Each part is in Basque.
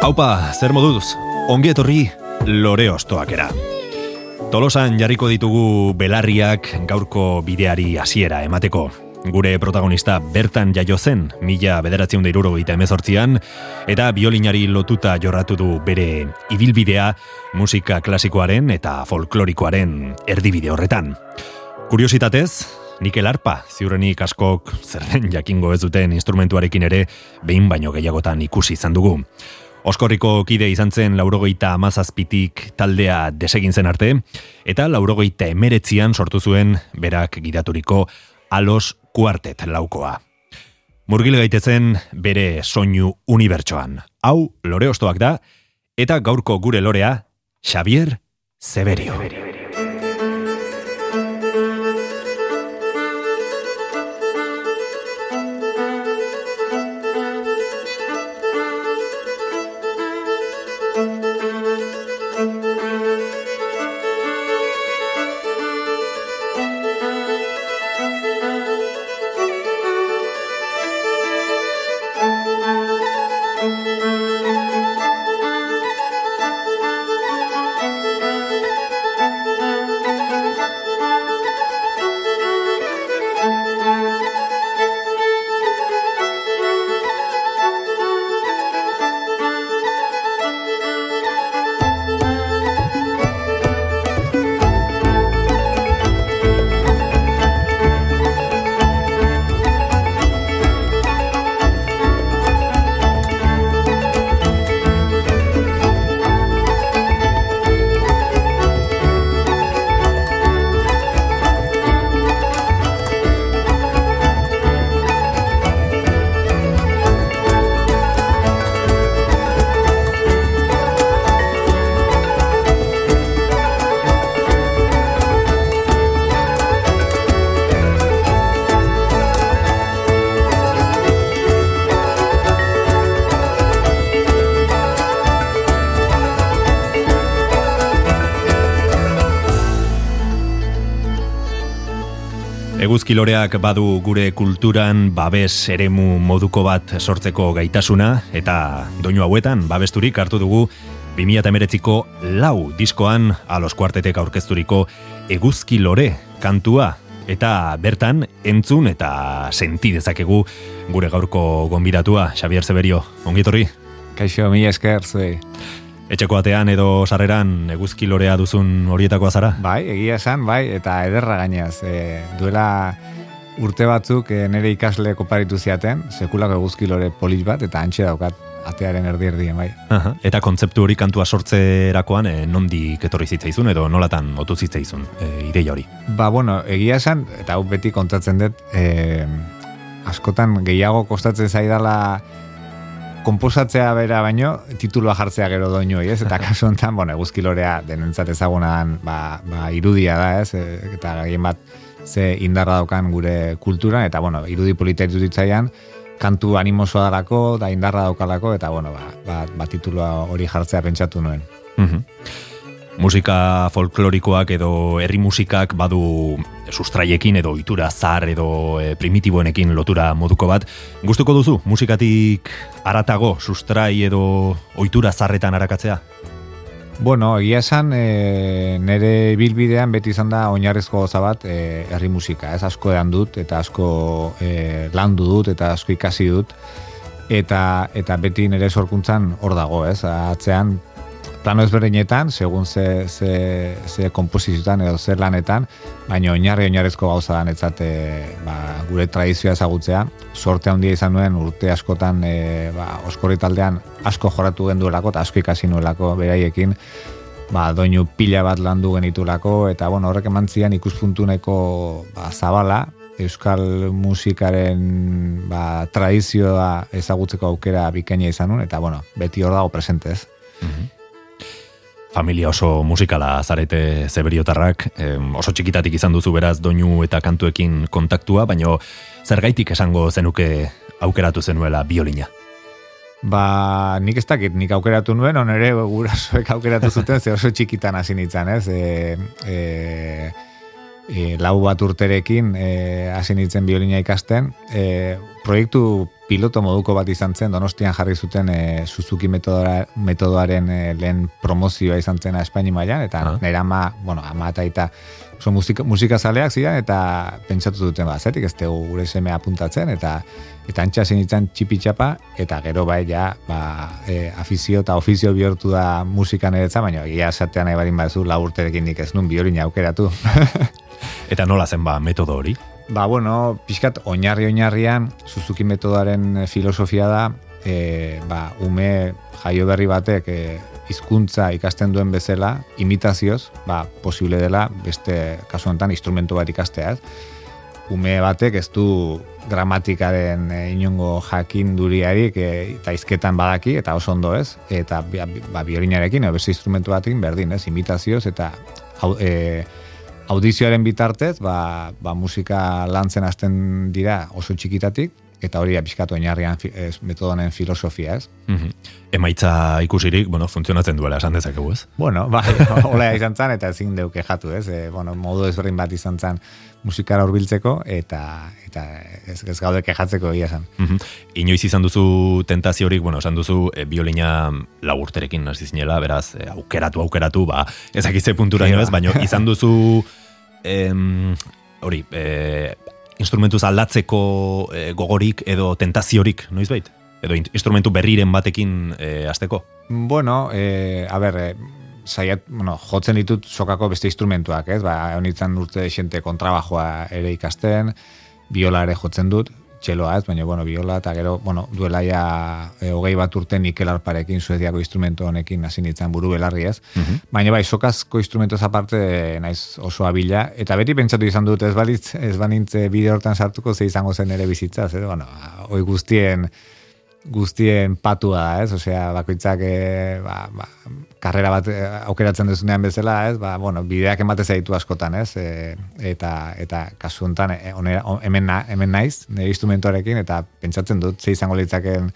Haupa, zer moduz, ongi etorri lore ostoak era. Tolosan jarriko ditugu belarriak gaurko bideari hasiera emateko. Gure protagonista bertan jaio zen, mila bederatzen deiruro eta emezortzian, eta biolinari lotuta jorratu du bere ibilbidea musika klasikoaren eta folklorikoaren erdibide horretan. Kuriositatez, Nikel Arpa, ziurrenik askok zer den jakingo ez duten instrumentuarekin ere behin baino gehiagotan ikusi izan dugu. Oskorriko kide izan zen laurogeita amazazpitik taldea desegin zen arte, eta laurogeita emeretzian sortu zuen berak gidaturiko alos kuartet laukoa. Murgil gaitezen bere soinu unibertsoan. Hau lore ostoak da, eta gaurko gure lorea, Xavier Severio. Eguzkiloreak badu gure kulturan babes eremu moduko bat sortzeko gaitasuna eta doinu hauetan babesturik hartu dugu 2008ko lau diskoan alos kuartetek aurkezturiko Eguzkilore kantua eta bertan entzun eta senti dezakegu gure gaurko gonbidatua Xavier Severio, ongitorri? Kaixo, mi esker, zuei. Etxeko atean edo sarreran eguzki lorea duzun horietakoa zara? Bai, egia esan, bai, eta ederra gainaz. E, duela urte batzuk e, nire ikasle koparitu ziaten, sekulako eguzki lore polit bat, eta antxe daukat atearen erdi erdien, bai. Aha, eta kontzeptu hori kantua sortzerakoan e, nondik etorri zitzaizun edo nolatan otu zitzaizun e, ideia hori? Ba, bueno, egia esan, eta hau beti kontatzen dut, e, askotan gehiago kostatzen zaidala komposatzea bera baino, titulua jartzea gero doinu, ez? Eta kasu honetan, bueno, eguzkilorea denentzat ezagunan, ba, ba, irudia da, ez? E, eta gehien bat ze indarra daukan gure kulturan, eta, bueno, irudi polita iruditzaian, kantu animosoa dalako, da indarra daukalako, eta, bueno, ba, ba, ba titulua hori jartzea pentsatu nuen. Mm musika folklorikoak edo herri musikak badu sustraiekin edo itura zar edo e, primitiboenekin lotura moduko bat. Gustuko duzu musikatik aratago sustrai edo ohitura zarretan arakatzea? Bueno, egia esan, e, nire bilbidean beti izan da oinarrezko goza bat e, herri musika. Ez asko edan dut eta asko e, landu dut eta asko ikasi dut. Eta, eta beti nire sorkuntzan hor dago, ez? Atzean plano ezberdinetan, segun ze, ze, ze kompozizioetan edo zer lanetan, baina oinarri oinarrezko gauza da netzat ba, gure tradizioa ezagutzea. Sorte handia izan nuen urte askotan e, ba, oskorri taldean asko joratu genduelako eta asko ikasi nuelako beraiekin ba, doinu pila bat landu genitulako eta bueno, horrek eman zian ikuspuntu ba, zabala euskal musikaren ba, tradizioa ezagutzeko aukera bikaina izan nun, eta bueno, beti hor dago presentez. Mhm. Familia oso musikala zarete zeberiotarrak, oso txikitatik izan duzu beraz doinu eta kantuekin kontaktua, baino zergaitik esango zenuke aukeratu zenuela biolina? Ba, nik ez dakit, nik aukeratu nuen, onere gurasoek aukeratu zuten, ze oso txikitan hasi nintzen, ez? E, e, e, lau bat urterekin e, hasi nintzen biolina ikasten. E, proiektu piloto moduko bat izan zen, donostian jarri zuten e, Suzuki metodora, metodoaren e, lehen promozioa izan zen Espaini mailan eta ah. nera ama, bueno, ama eta eta oso musika, musika zaleak ziren, eta pentsatu duten ba, zetik ez gure seme apuntatzen, eta eta antxa zen txipi txapa, eta gero bai ja, ba, e, afizio eta ofizio bihurtu da musika niretza, baina egia esatean nahi barin baduzu laburterekin nik ez nun biorina aukeratu. Eta nola zen ba metodo hori? Ba, bueno, pixkat oinarri oinarrian Suzuki metodaren filosofia da e, ba, ume jaio berri batek e, hizkuntza ikasten duen bezala imitazioz, ba, posible dela beste kasu honetan instrumento bat ikastea, Ume batek ez du gramatikaren e, inongo jakin duriarik e, eta izketan badaki eta oso ondo ez, eta ba, biorinarekin, beste instrumentu batekin berdin ez, imitazioz eta hau, e, audizioaren bitartez, ba, ba musika lantzen hasten dira oso txikitatik, eta hori apizkatu oinarrian metodonen filosofia, ez? Mm Emaitza ikusirik, bueno, funtzionatzen duela, esan dezakegu, ez? Bueno, bai, hola izan zan, eta ezin deuke jatu, ez? E, bueno, modu ezberdin bat izan zan musikara hurbiltzeko eta eta ez, ez gaude kejatzeko egia esan. Mm Inoiz izan duzu tentaziorik, bueno, esan duzu e, biolina lagurterekin hasi zinela, beraz, e, aukeratu, aukeratu, ba, ezakitze puntura ez, baina izan duzu em, hori, e, instrumentuz aldatzeko e, gogorik edo tentaziorik, noiz bait? Edo instrumentu berriren batekin e, azteko? Bueno, e, a ber, zaiat, bueno, jotzen ditut sokako beste instrumentuak, ez? Ba, honitzen urte xente kontrabajoa ere ikasten, biola ere jotzen dut, txeloa ez, baina, bueno, biola, eta gero, bueno, duela ja e, hogei bat urte Nikel Arparekin, suediako instrumento honekin hasi nintzen buru belarri ez. Mhm. Baina bai, sokazko instrumentoz aparte naiz oso abila, eta beti pentsatu izan dut ez balitz, ez banintze bide hortan sartuko ze izango zen ere bizitza, ez, bueno, hoi guztien, guztien patua da, ez? Osea, bakoitzak e, ba, ba, karrera bat eh, aukeratzen duzunean bezala, ez? Ba, bueno, bideak emate zaitu askotan, ez? E, eta eta kasu honetan hemen hemen naiz, nire instrumentoarekin eta pentsatzen dut ze izango litzaken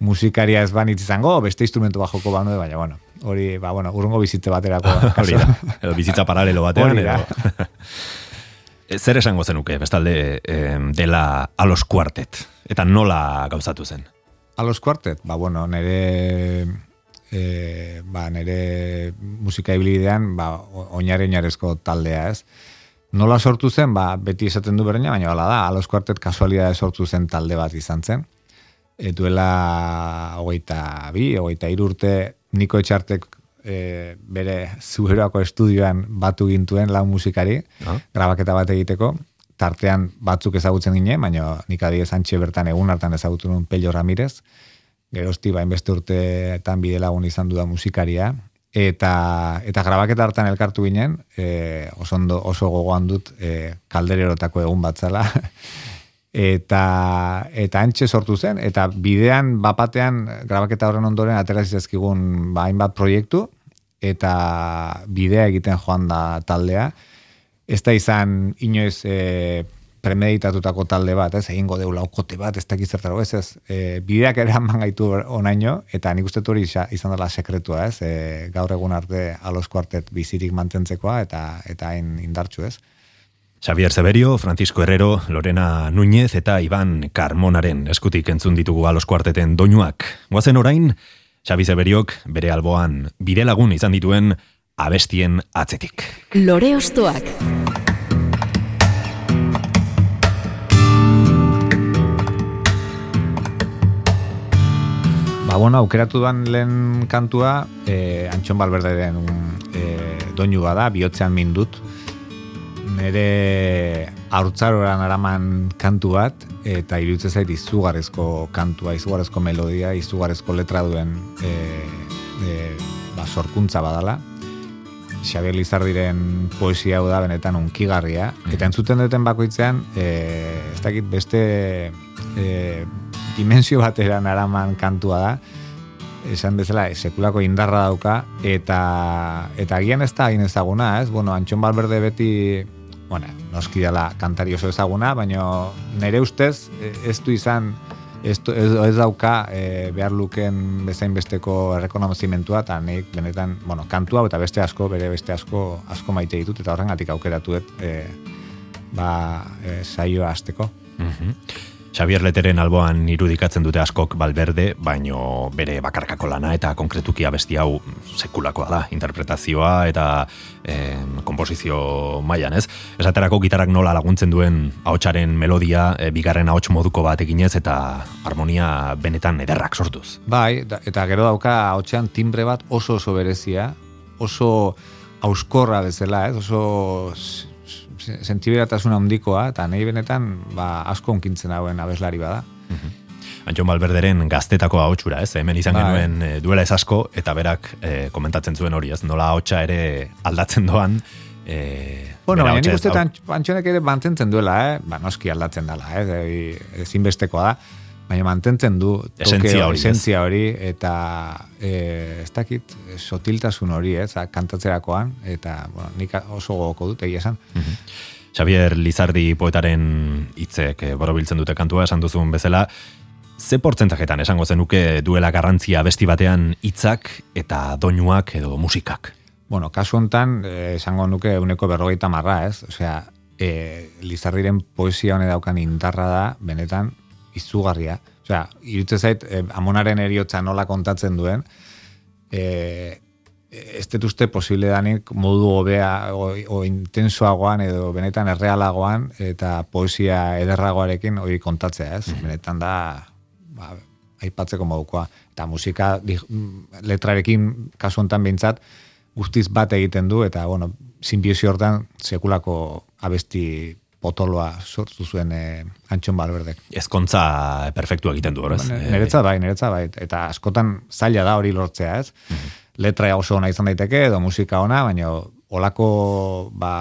musikaria ez banitz izango, beste instrumentu bajoko banu, baina bueno, hori, ba, bueno, urrungo bizitze baterako. hori da, edo bizitza paralelo batean. Edo. Zer esango zenuke, bestalde, dela alos kuartet, eta nola gauzatu zen? A los Quartet, ba, bueno, nere, e, ba, nere musika ibilidean, ba, oinare oinarezko taldea ez. Nola sortu zen, ba, beti esaten du berreina, baina bala da, A los Quartet kasualidade sortu zen talde bat izan zen. E, duela hogeita bi, hogeita irurte, niko etxartek e, bere zuheroako estudioan batu gintuen lau musikari, ah. grabaketa bat egiteko, tartean batzuk ezagutzen gine, baina nik adi esantxe bertan egun hartan ezagutu nun Pello Ramirez, gerosti bain beste urteetan bide lagun izan duda musikaria, eta eta grabaketa hartan elkartu ginen, e, oso, ondo, oso gogoan dut e, kaldererotako egun batzala, eta eta antxe sortu zen, eta bidean bapatean grabaketa horren ondoren aterazizazkigun ba, hainbat proiektu, eta bidea egiten joan da taldea, ez da izan inoiz e, premeditatutako talde bat, ez, egingo deu laukote bat, ez dakiz zertaro, ez, ez, e, bideak ere haman gaitu onaino, eta nik uste hori izan dela sekretua, ez, e, gaur egun arte alos kuartet bizirik mantentzekoa, eta eta hain indartsu, ez. Xavier Severio, Francisco Herrero, Lorena Núñez eta Iban Carmonaren eskutik entzun ditugu alos kuarteten doinuak. Guazen orain, Xavi Severiok bere alboan bide lagun izan dituen abestien atzetik. Lore ostoak. Ba, bueno, aukeratu duan lehen kantua, eh, Antxon Balberde den eh, doinu bada, bihotzean mindut. Nere haurtzaroran araman kantu bat, eta iruditzen zait izugarrezko kantua, izugarrezko melodia, izugarrezko letra duen eh, eh, ba, sorkuntza badala Xabier Lizardiren poesia hau da benetan unkigarria. Mm. Eta entzuten duten bakoitzean, e, ez dakit beste e, dimensio batera naraman kantua da, esan bezala, sekulako indarra dauka, eta eta agian ez da egin ezaguna, ez? Bueno, Antxon Balberde beti, bueno, noski dela kantari oso ezaguna, baina nire ustez ez du izan ez, ez, ez dauka e, behar luken bezain besteko errekonozimentua eta nik benetan, bueno, kantua eta beste asko, bere beste asko asko maite ditut eta horrengatik aukeratuet e, ba, e, saioa azteko. Mm Xavier Leteren alboan irudikatzen dute askok balberde, baino bere bakarkako lana eta konkretuki abesti hau sekulakoa da, interpretazioa eta eh, komposizio mailan, ez? Esaterako gitarak nola laguntzen duen ahotsaren melodia, e, bigarren ahots moduko bat eginez eta harmonia benetan ederrak sortuz. Bai, eta gero dauka ahotsean timbre bat oso oso berezia, oso auskorra bezala, ez? Oso sentiberatasun handikoa eta nahi benetan ba, asko onkintzen hauen abeslari bada. Mm Antxon Balberderen gaztetako ahotxura, ez? Hemen izan bai. genuen e, duela ez asko, eta berak e, komentatzen zuen hori, ez? Nola ahotsa ere aldatzen doan, e, Bueno, baina nik uste antxonek ere mantentzen duela, eh? Ba, noski aldatzen dela, eh? Ezinbestekoa da baina mantentzen du esentzia hori, esentzia hori eta e, ez dakit sotiltasun hori ez, kantatzerakoan eta bueno, nik oso gogoko dut egia esan. Mm Xavier Lizardi poetaren hitzek e, borobiltzen dute kantua esan duzun bezala ze portzentaketan esango zenuke duela garrantzia besti batean hitzak eta doinuak edo musikak? Bueno, kasu hontan eh, esango nuke uneko berrogeita marra, ez? Osea, e, Lizardiren poesia hone daukan indarra da, benetan, izugarria. Osea, irutzen zait, eh, amonaren eriotza nola kontatzen duen, eh, ez dut uste posible danik modu hobea o, o intensoagoan edo benetan errealagoan eta poesia ederragoarekin hori kontatzea, ez? Mm Benetan da, ba, aipatzeko modukoa. Eta musika letrarekin kasu hontan behintzat guztiz bat egiten du eta, bueno, simbiosio hortan sekulako abesti potoloa sortu zuen e, Antxon Balberdek. Ezkontza perfektua egiten du, horrez? Ba, Neretza bai, neretza bai. Eta askotan zaila da hori lortzea, ez? Mm Letra oso ona izan daiteke, edo musika ona, baina olako ba,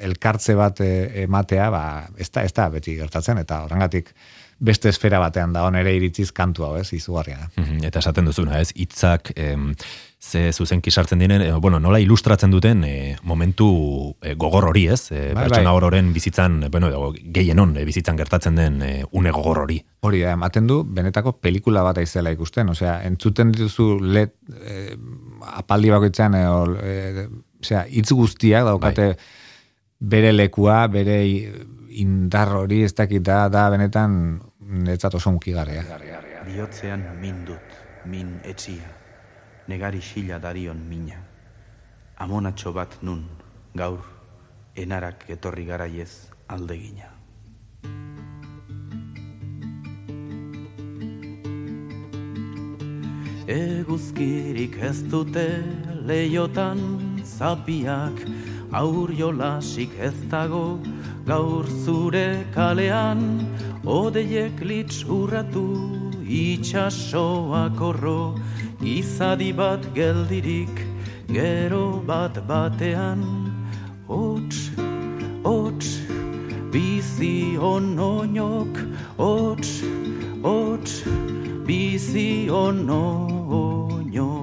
elkartze bat eh, ematea, ba, ez da, ez da beti gertatzen, eta horrengatik beste esfera batean da, ere iritziz kantu hau, ez, izugarria. Mm Eta esaten duzuna, ez, hitzak em, ze zuzenki sartzen diren, e, bueno, nola ilustratzen duten e, momentu e, gogor hori, ez? E, bai, pertsona bai. bizitzan, bueno, gehienon e, bizitzan gertatzen den e, une gogor hori. Hori da, ematen du, benetako pelikula bat aizela ikusten, osea, entzuten dituzu let, e, apaldi bakoitzan, e, e, osea, itz guztiak daukate bai. bere lekua, bere indar hori ez dakit da, da benetan netzat oso unkigarria. Biotzean min dut, min etxia negari xila darion mina. Amonatxo bat nun, gaur, enarak etorri garaiez aldegina. Eguzkirik ez dute leiotan zapiak, aur jolasik ez dago gaur zure kalean, odeiek litz urratu itxasoak orro, izadi bat geldirik gero bat batean. Hots hots bizi onoinok hots hots bizi onoinok.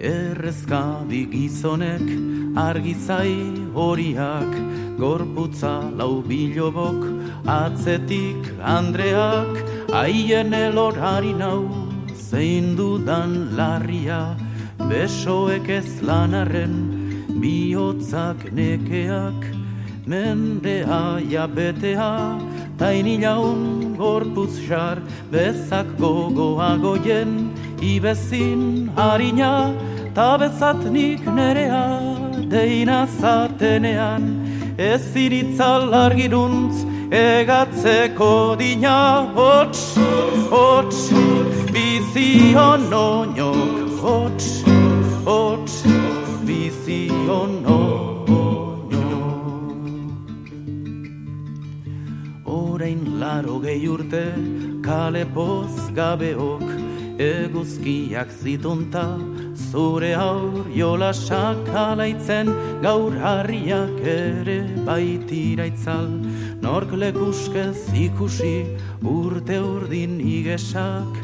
Errezkadi gizonek argizai horiak gorputza lau bilobok atzetik andreak Aien elorari nau, zein dudan larria, besoek ez lanarren, bihotzak nekeak, mendea jabetea, taini laun gorpuz jar, bezak gogoa goien, ibezin harina, ta bezatnik nerea, deina zatenean, ez iritzal argiruntz, egatzeko dina hots, hots, bizi onoinok, hots, hots, bizi onoinok. Horein laro gehi urte, kale poz gabeok, eguzkiak zitunta, zure aur jola sakalaitzen, gaur harriak ere baitira itzal, nork lekuskez ikusi urte urdin igesak,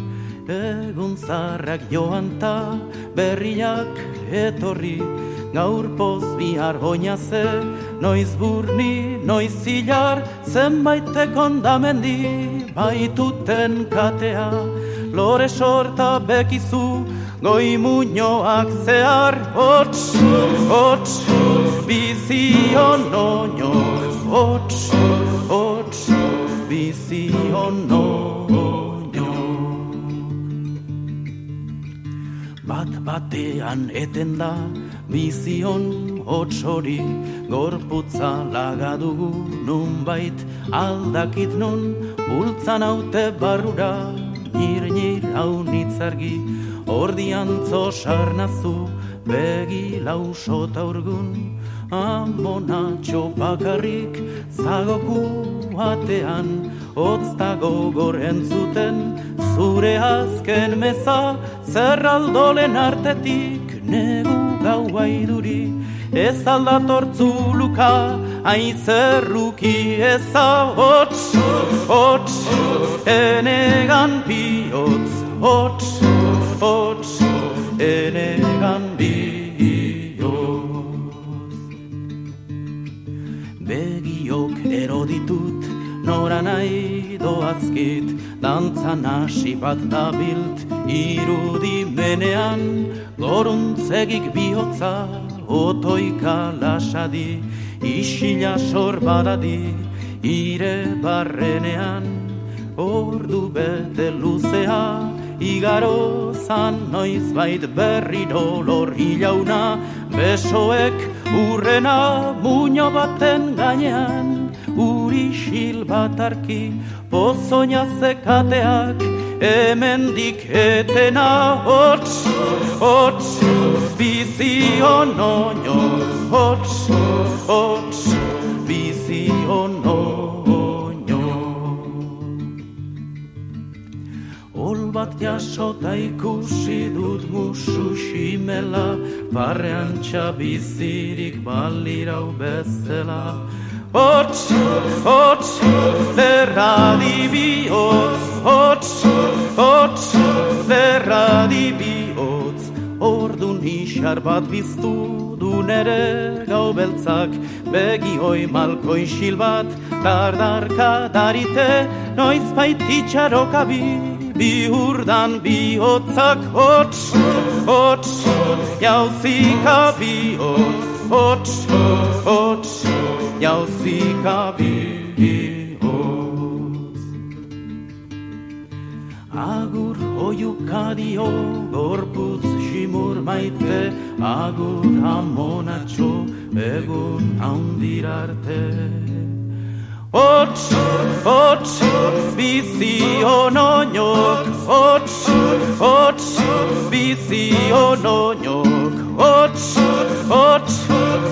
egun zarrak joan ta berriak etorri, gaur poz bihar ze, noiz burni, noiz zilar, zenbaitek ondamendi, baituten katea, lore sorta bekizu, goi muñoak zehar, hots, hots, bizion oño, hots, hots, bizion oño. Bat batean eten da, bizion hori gorputza lagadugu nunbait aldakit nun bultzan haute barrura nir hau nitzargi ordian sarnazu begi lausota urgun amona txopakarrik zagoku batean hotz dago zuten zure azken meza zerraldolen artetik negu gau aiduri ez aldatortzu luka aizerruki eza hots, hots, enegan bihotz, hots, hots, enegan bihotz. Begiok eroditut, nora nahi doazkit, dantzan hasi bat dabilt, irudi menean, goruntzegik bihotza, otoika lasadi, isila sorbadadi, ire barrenean, ordu bete luzea, igaro zan noiz bait berri dolor hilauna, besoek urrena muño baten gainean, uri xil batarki, pozoina zekateak, hemendik etena hots, hots, bizion oño, hots, hots, bat jasota ikusi dut musu ximela, barrean txabizirik balirau bezela, Hots, hots, lerra dibioz, hots, hots, lerra dibioz. Ordun isar bat biztu du nere gau beltzak, begi hoi malko isil bat, dardarka darite, noiz baititxaroka bi, bi urdan bi hots, hots, jauzika bi hotz, hots, hots, jauzika bihotz. Agur oiukadio gorputz simur maite, agur amonatxo egun haundirarte. Hots, hots, bizi onoñok, hots, hots, bizi onoñok, hots, hots,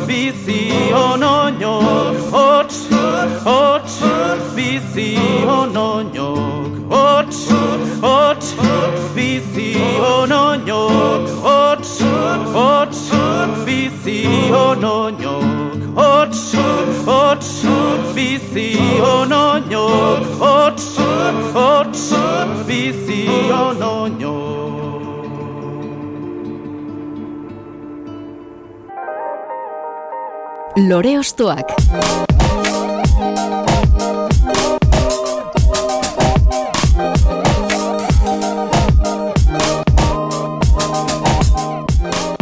bizi onoñok, hots, hots, bizi onoñok, hots, hots, bizi onoñok, hots, hots, bizi onoñok, hots, hots, bizi onoñok, hots, hots, bizi onoñok. Lore Ostoak.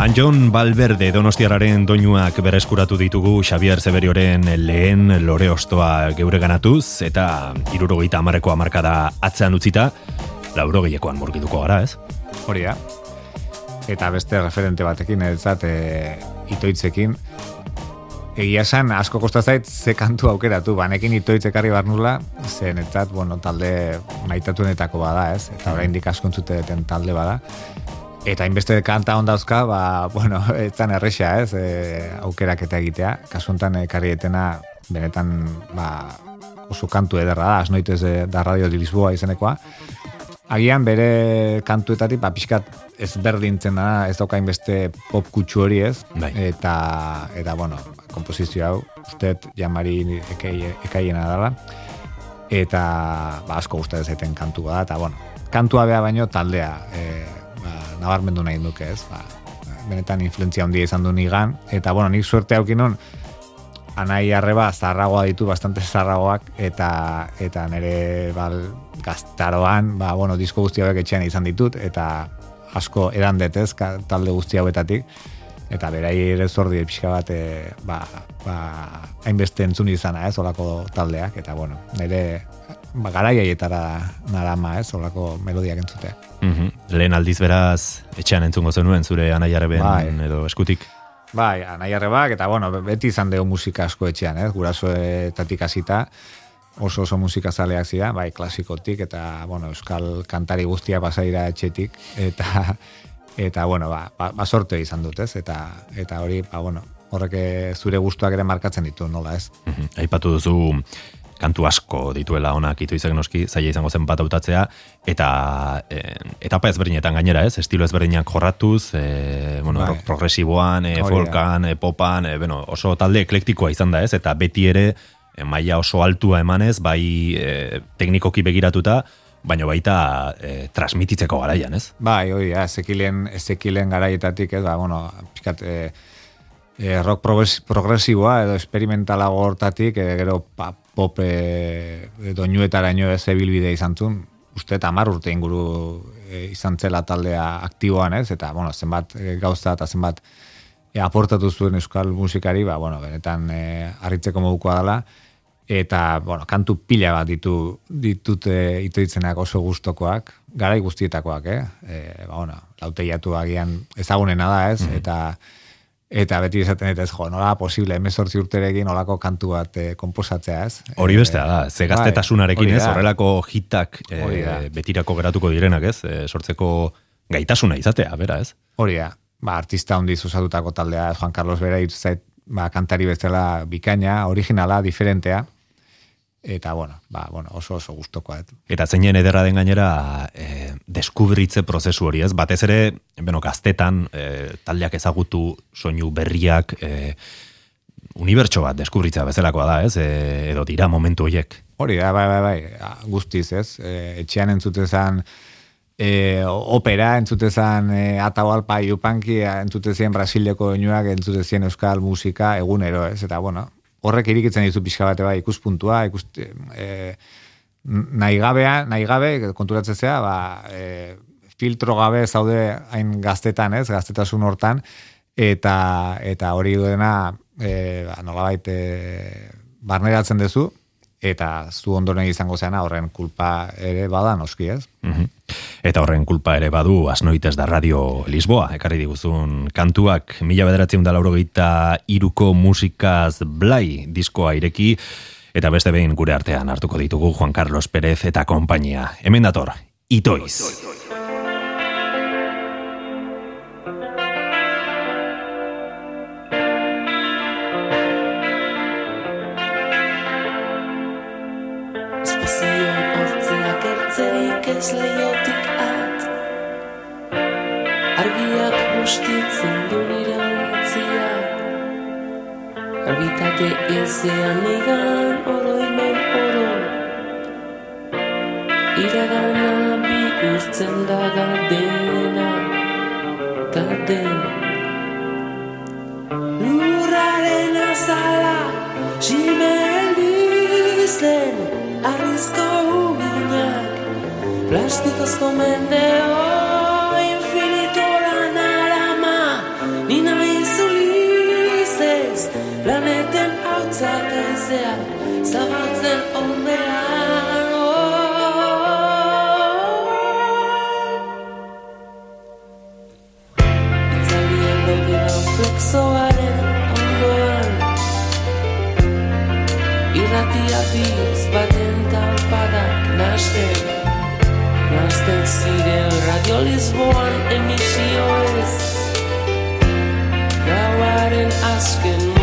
Anjon Balberde donostiararen doinuak bereskuratu ditugu Xavier Zeberioren lehen lore ostoa geure ganatuz eta irurogeita amareko amarkada atzean utzita, laurogeilekoan murgituko gara, ez? Hori da. Eta beste referente batekin, ez zat, itoitzekin, Egia esan, asko kostazait ze kantu aukeratu, banekin itoitzekarri barnula, zen, etzat, bueno, talde maitatuenetako bada, ez? Eta mm. oraindik asko den talde bada. Eta inbeste kanta ondauzka, ba, bueno, etzan erresa, ez? E, aukerak eta egitea. Kasuntan ekarri etena, benetan, ba, oso kantu ederra da, asnoitez da radio di Lisboa izenekoa. agian bere kantuetatik, ba, pixkat ezberdintzen da, ez daukain beste pop kutsu hori ez, Bai. eta, eta bueno, komposizio hau, usteet jamari ekaiena dela, eta ba, asko gustatzen zaiten kantua da, eta bueno, kantua bea baino taldea e, ba, nabarmendu nahi duke ez, ba, benetan influentzia handia izan du nigan, eta bueno, nik suerte haukin nun, anai arreba zarragoa ditu, bastante zarragoak, eta eta nire bal, gaztaroan, ba, bueno, disko guzti hauek etxean izan ditut, eta asko edan detez, talde guzti hauetatik, eta berai ere zordi pixka bat, e, ba, ba, hainbeste entzun izana, ez, olako taldeak, eta bueno, nire ba, garaiaietara narama, ez, olako melodiak entzutea. Mhm. Lehen aldiz beraz, etxean entzungo zenuen, zure anaiarreben Bai. edo eskutik. Bai, anai arrebak, eta bueno, beti izan dugu musika asko etxean, ez? Gurasoetatik hasita oso oso musika zaleak zira, bai, klasikotik, eta, bueno, euskal kantari guztia pasaira etxetik, eta, eta bueno, ba, ba, ba sorte izan dut, ez? Eta, eta hori, ba, bueno, horrek eh, zure gustuak ere markatzen ditu, nola, ez? Mhm. Aipatu duzu kantu asko dituela onak itu izak noski, zaila izango zen bat hautatzea, eta e, etapa ezberdinetan gainera, ez? Estilo ezberdinak jorratuz, e, bueno, Bai. rock progresiboan, e, folkan, e, popan, e, bueno, oso talde eklektikoa izan da, ez? Eta beti ere e, maila oso altua emanez, bai e, teknikoki begiratuta, baina baita e, transmititzeko garaian, ez? Bai, hori, ja, ezekilen, ezekilen garaietatik, ez, ba, bueno, pixkat, e, e, rock progres- progresiboa edo experimentalago hortatik, e, gero pa, pop e, doinuetaraino ez ebilbide izan zuen, uste eta hamar urte inguru e, izan zela taldea aktiboan ez, eta bueno, zenbat e, gauza eta zenbat e, aportatu zuen euskal musikari, ba, bueno, benetan e, harritzeko modukoa dela, eta, bueno, kantu pila bat ditu, ditute itoitzenak oso gustokoak, garai guztietakoak, eh? E, ba, bueno, lauteiatu agian ezagunena da, ez? Eta eta beti esaten dut ez, jo, nola posible, emezortzi urterekin olako kantu bat e, komposatzea, ez? Hori bestea da, ze bai, gaztetasunarekin ez, horrelako hitak e, da. betirako geratuko direnak ez, e, sortzeko gaitasuna izatea, bera ez? Hori da, ba, artista handiz osatutako taldea, Juan Carlos Bera irutzait, ba, kantari bezala bikaina, originala, diferentea, eta, bueno, ba, bueno oso oso gustokoa. et. Eta zeinen ederra den gainera e, deskubritze prozesu hori ez, batez ere, beno, gaztetan e, taldeak ezagutu soinu berriak, e, unibertso bat deskubritza bezalakoa da ez, e, edo dira momentu horiek. Hori da, bai, bai, bai, guztiz, ez? E, etxean entzutezan e, opera, entzutezan e, atabalpa iupanki, entzutezien Brasileko oinuak, entzutezien euskal musika egunero, ez? Eta, bueno, horrek irikitzen dizu pixka bate bai, ikuspuntua, ikust, e, nahi gabea, nahi gabe, konturatzen zea, ba, e, filtro gabe zaude hain gaztetan, ez? Gaztetasun hortan, eta eta hori duena e, ba, nolabait barneratzen duzu, eta zu ondoren izango zeana horren kulpa ere bada noski, ez? Mhm. Eta horren kulpa ere badu asnoitez da radio Lisboa, ekarri diguzun kantuak mila bederatzen da laurogeita iruko musikaz blai diskoa ireki, eta beste behin gure artean hartuko ditugu Juan Carlos Pérez eta konpainia. Hemen dator, itoiz. Espazioan leiotik at. Argiak bustitzen du nire ontzia. Argitate ezean nigan oroimen oro. Iragana bihurtzen da gardena. Gardena Lurraren azala Simeldizen Arrizko uginak πλάστη στο μενεό Nasten ziren Radio Lisboan emisio ez Gauaren azken mugetan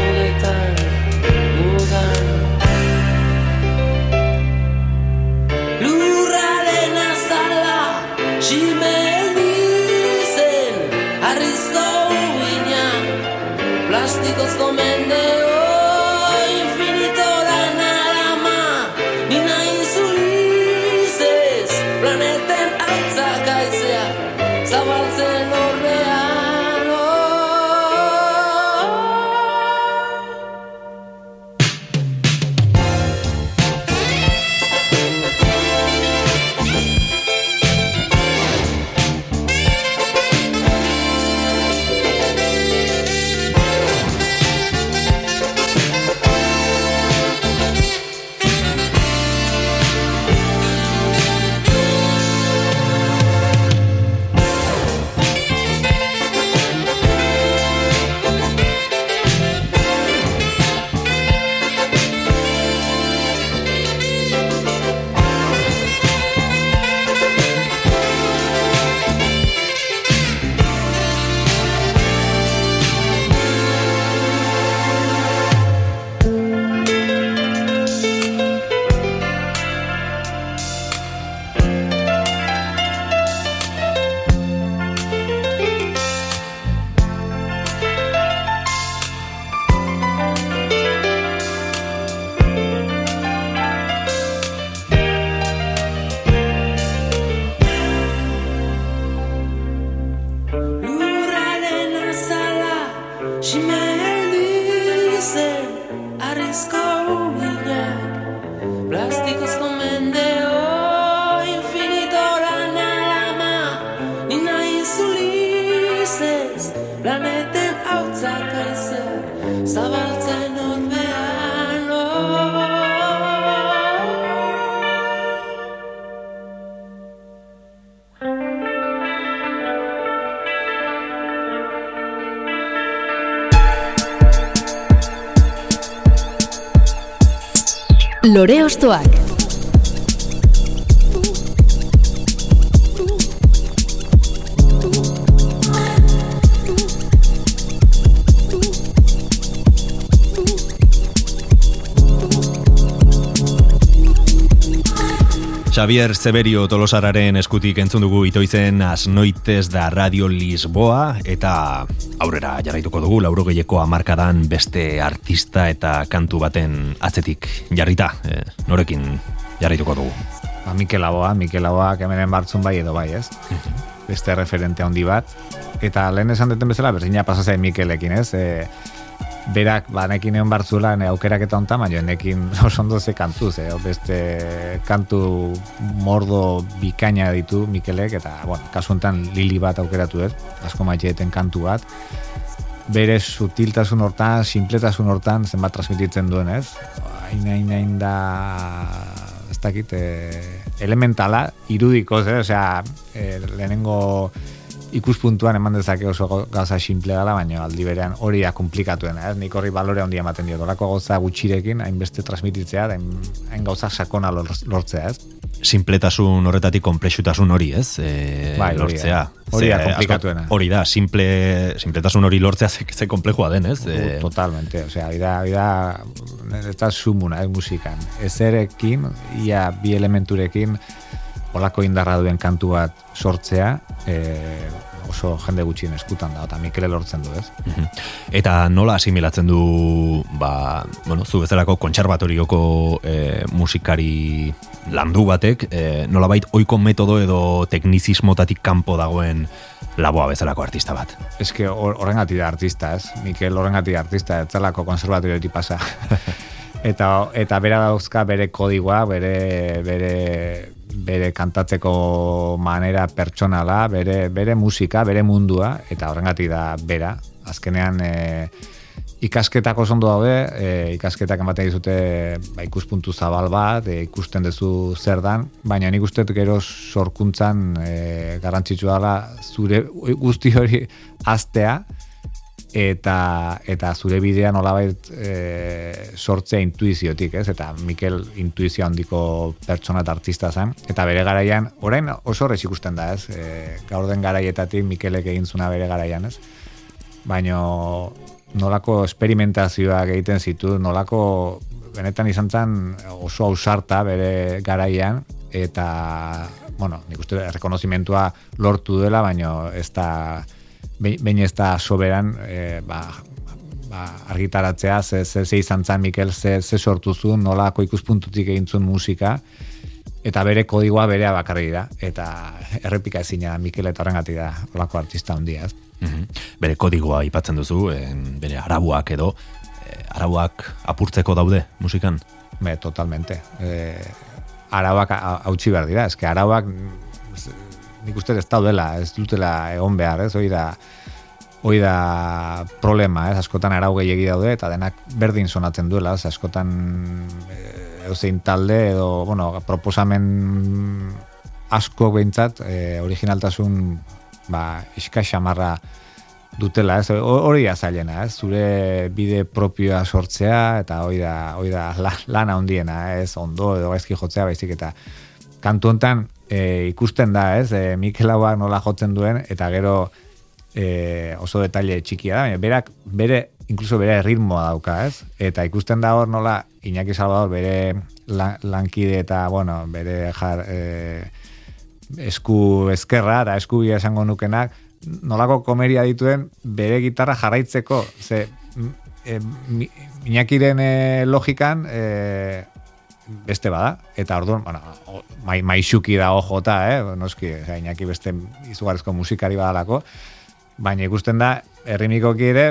Lore Ostoak. Xavier Severio Tolosararen eskutik entzun dugu itoizen Asnoites da Radio Lisboa eta aurrera jarraituko dugu laurogeieko hamarkadan beste artista eta kantu baten atzetik jarrita, eh, norekin jarraituko dugu. Ba, Mikel Aboa, Mikel Aboa kemenen bartzun bai edo bai, ez? Beste referente handi bat. Eta lehen esan duten bezala, berdina pasatzen Mikelekin, ez? E, berak, ba, egon bartzula, ne aukerak eta onta, baina nekin oso ondo ze kantuz, eh? beste kantu mordo bikaina ditu Mikelek, eta, bueno, kasu honetan lili bat aukeratu, ez? Asko maitxeten kantu bat. Bere sutiltasun hortan, simpletasun hortan, zenbat transmititzen duen, ez? Hain, hain, hain da ez dakit, eh, elementala, irudikoz, eh? Osea, eh, lehenengo ikuspuntuan eman dezake oso gauza simple dela, baina aldi berean hori da komplikatuena, ez? Nik horri balore handia ematen dio. Dolako gauza gutxirekin, hainbeste transmititzea, da hain, gauza sakona lor- lortzea, ez? Simpletasun horretatik komplexutasun hori, ez? E, Bai, lortzea. Hori da komplikatuena. Hori da, simple, simpletasun hori lortzea ze, ze komplejua den, ez? E, Totalmente, osea, hori da, hori da, ez da sumuna, ez musikan. Ezerekin, ia bi elementurekin, olako indarra duen kantu bat sortzea, e, oso jende gutxien eskutan da, eta Mikele lortzen du, ez? Mhm. Eta nola asimilatzen du, ba, bueno, zu bezalako kontserbatorioko e, musikari landu batek, e, nolabait oiko metodo edo teknizismotatik kanpo dagoen laboa bezalako artista bat. Eske hor- horrengatik da artista, ez? Mikel horrengatik da artista, ez zelako konservatoriotik pasa. eta eta bera dauzka bere kodigoa, bere bere bere kantatzeko manera pertsonala, bere bere musika, bere mundua eta horrengatik da bera. Azkenean e, ikasketak oso ondo daude, e, ikasketak ematen dizute ba, ikuspuntu zabal bat, e, ikusten duzu zer dan, baina nik uste gero sorkuntzan e, garrantzitsua dela zure guzti hori aztea, eta eta zure bidea nolabait e, sortzea intuiziotik, ez? Eta Mikel intuizio handiko pertsona eta artista zen, eta bere garaian, orain oso horrez ikusten da, ez? E, gaur den garaietatik Mikelek egin zuna bere garaian, ez? Baino nolako esperimentazioak egiten zitu, nolako benetan izan zen oso ausarta bere garaian, eta, bueno, nik uste errekonozimentua lortu dela, baino ez da behin ez da soberan e, ba, ba, argitaratzea, ze, ze, ze izan zan Mikel, ze, ze sortu zuen, nolako ikuspuntutik egin zuen musika, eta bere kodigoa berea bakarri da, eta errepika ezina Mikel eta horrengatik da, olako artista handia, ez? Mhm. Bere kodigoa aipatzen duzu, en, bere arabuak edo, eh, arabuak apurtzeko daude musikan? Be, totalmente. E, arauak hau- hautsi behar dira, eske arauak mm, nik uste ez daudela, ez dutela egon behar, ez, hoi da, hoi da problema, ez, askotan arau gehiagi daude, eta denak berdin sonatzen duela, ez, askotan e, talde, edo, bueno, proposamen asko behintzat, e, originaltasun, ba, iska xamarra dutela, ez, Ho- hori da zailena, ez, zure bide propioa sortzea, eta hori da, hori da la- lana handiena, ez, ondo edo gaizki jotzea, baizik eta kantu hontan e, ikusten da, ez, e, Mikel nola jotzen duen, eta gero e, oso detalle txikia da, baina berak, bere, inkluso bere ritmoa dauka, ez, eta ikusten da hor nola Iñaki Salvador bere lan, lankide eta, bueno, bere jar, e, esku ezkerra eta esku bila esango nukenak, nolako komeria dituen bere gitarra jarraitzeko, ze e, Iñakiren e, logikan e, beste bada, eta orduan, bueno, o- mai, maixuki da ojota, eh? noski, osea, Iñaki beste izugarrizko musikari badalako, baina ikusten da, errimikoki ere,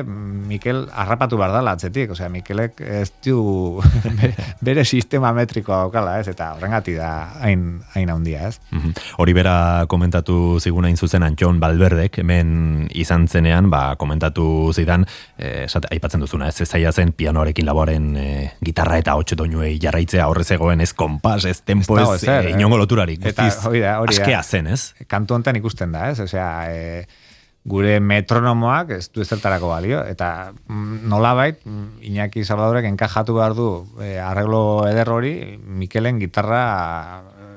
Mikel harrapatu behar dala atzetik, osea, Mikelek ez du bere, sistema metrikoa daukala, ez, eta horrengati da hain, hain handia, ez. Mhm. Hori bera komentatu zigun hain zuzen Antxon Balberdek, hemen izan zenean, ba, komentatu zidan, eh, esate, aipatzen duzuna, ez zaila zen pianoarekin laboaren eh, gitarra eta hotxe doinuei jarraitzea horrez egoen ez kompas, ez tempo, dago ez, ezer, eh, eh. inongo loturarik, Eta guztiz, hori da, hori da. askea zen, ez? kantu hontan ikusten da, ez? Osea, e, gure metronomoak ez du ezertarako balio, eta mm, nolabait, mm, Iñaki Salvadorek enkajatu behar du e, arreglo eder hori, Mikelen gitarra e,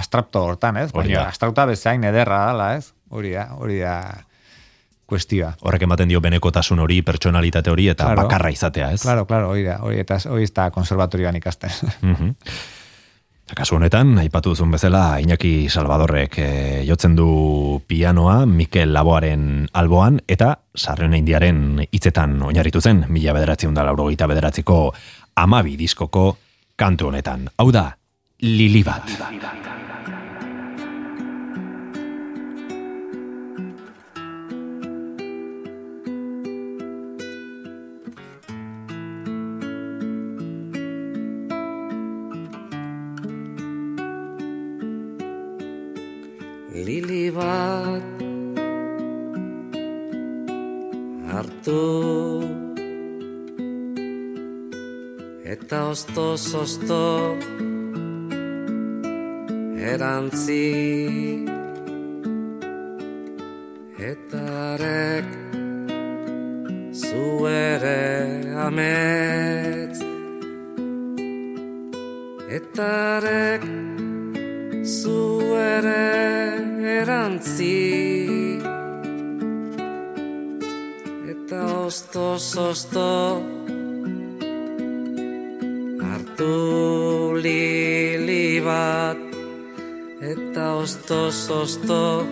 astrapto hortan, ez? Hori da. astrauta bezain ederra dala, ez? Hori da, hori da kuestioa. Horrek ematen dio benekotasun hori, pertsonalitate hori, eta Claro. bakarra izatea, ez? Claro, claro, hori da, hori eta hori ez da konservatorioan ikasten. Kasu honetan, aipatu duzun bezala, Iñaki Salvadorrek e, jotzen du pianoa Mikel Laboaren alboan, eta sarren indiaren hitzetan oinarritu zen, mila bederatziun da laurogeita bederatziko amabi diskoko kantu honetan. Hau da, Lili bat. Osto erantzi. Eta arek zu ere ametz eta arek zu ere erantzi. Eta osto hartu lili bat eta ostoz osto.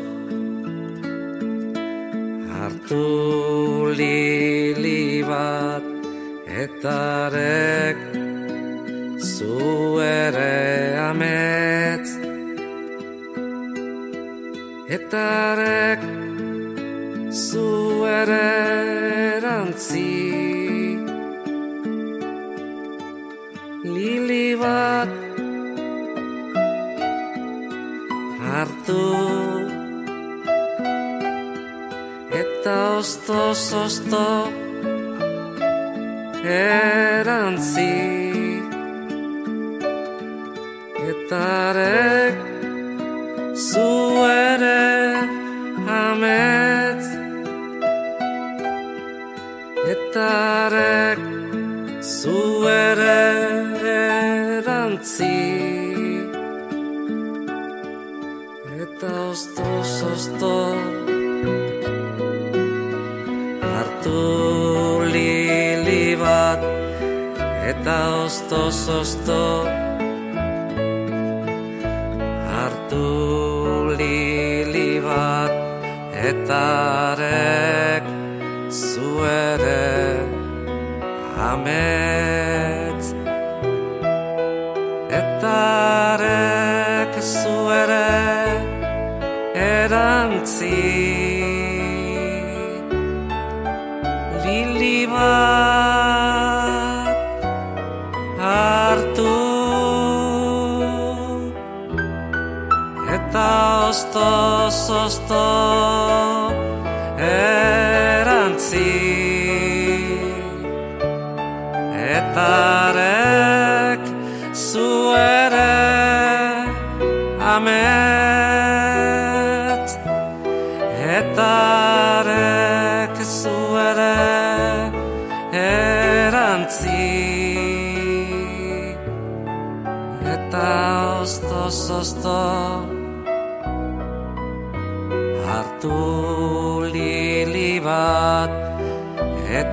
Hartu lili bat eta arek zu ere ametz. Eta arek zu ere bat. Hartu. Eta ostoz osto erantzi. Eta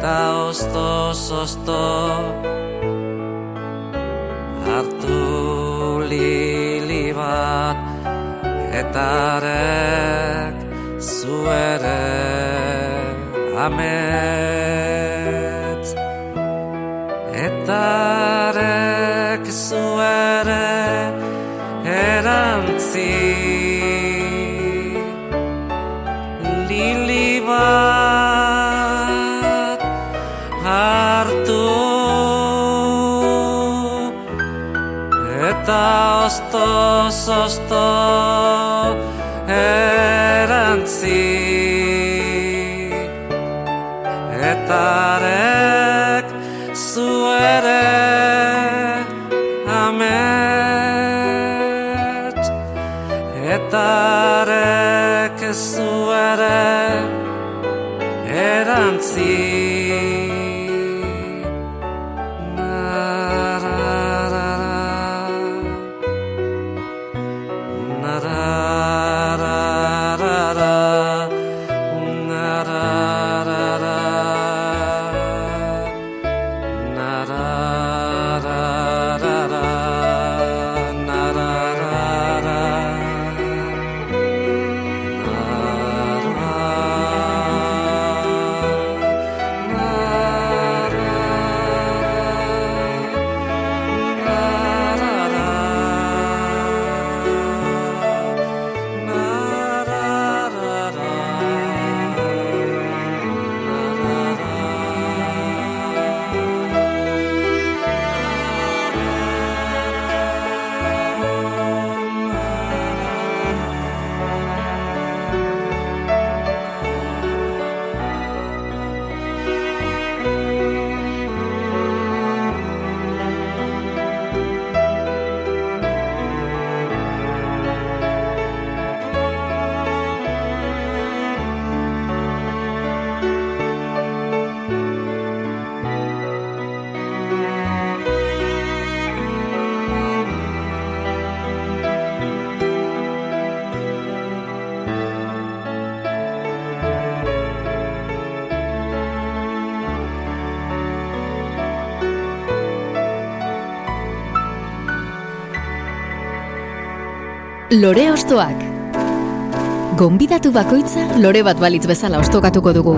eta osto osto hartu lili bat eta arek zu ere amet eta osto osto erantzi eta arek zu ere amet eta Lore Ostoak. Gonbidatu bakoitza lore bat balitz bezala ostokatuko dugu.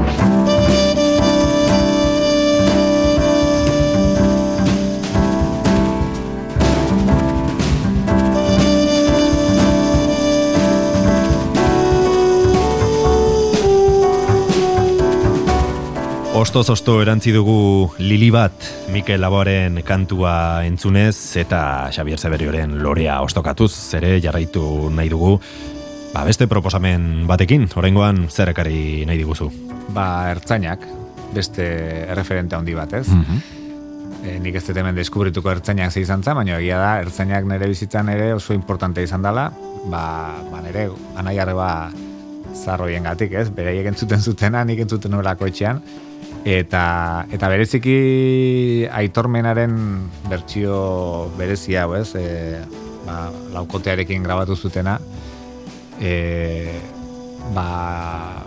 Ostoz osto erantzi dugu Lili bat Mikel Laboaren kantua entzunez eta Xabier Zeberioren lorea ostokatuz ere jarraitu nahi dugu ba, beste proposamen batekin, oraingoan zer ekarri nahi diguzu. Ba, ertzainak, beste referente handi bat, ez? E, nik ez dut hemen deskubrituko ertzainak ze izan zen, baina egia da, ertzainak nire bizitzan ere oso importante izan dela, ba, ba nire anai arreba zarroien gatik, ez? Beraiek entzuten zutena, nik entzuten nuelako etxean, eta, eta bereziki aitormenaren bertsio berezi hau, ez? E, ba, laukotearekin grabatu zutena, e, ba,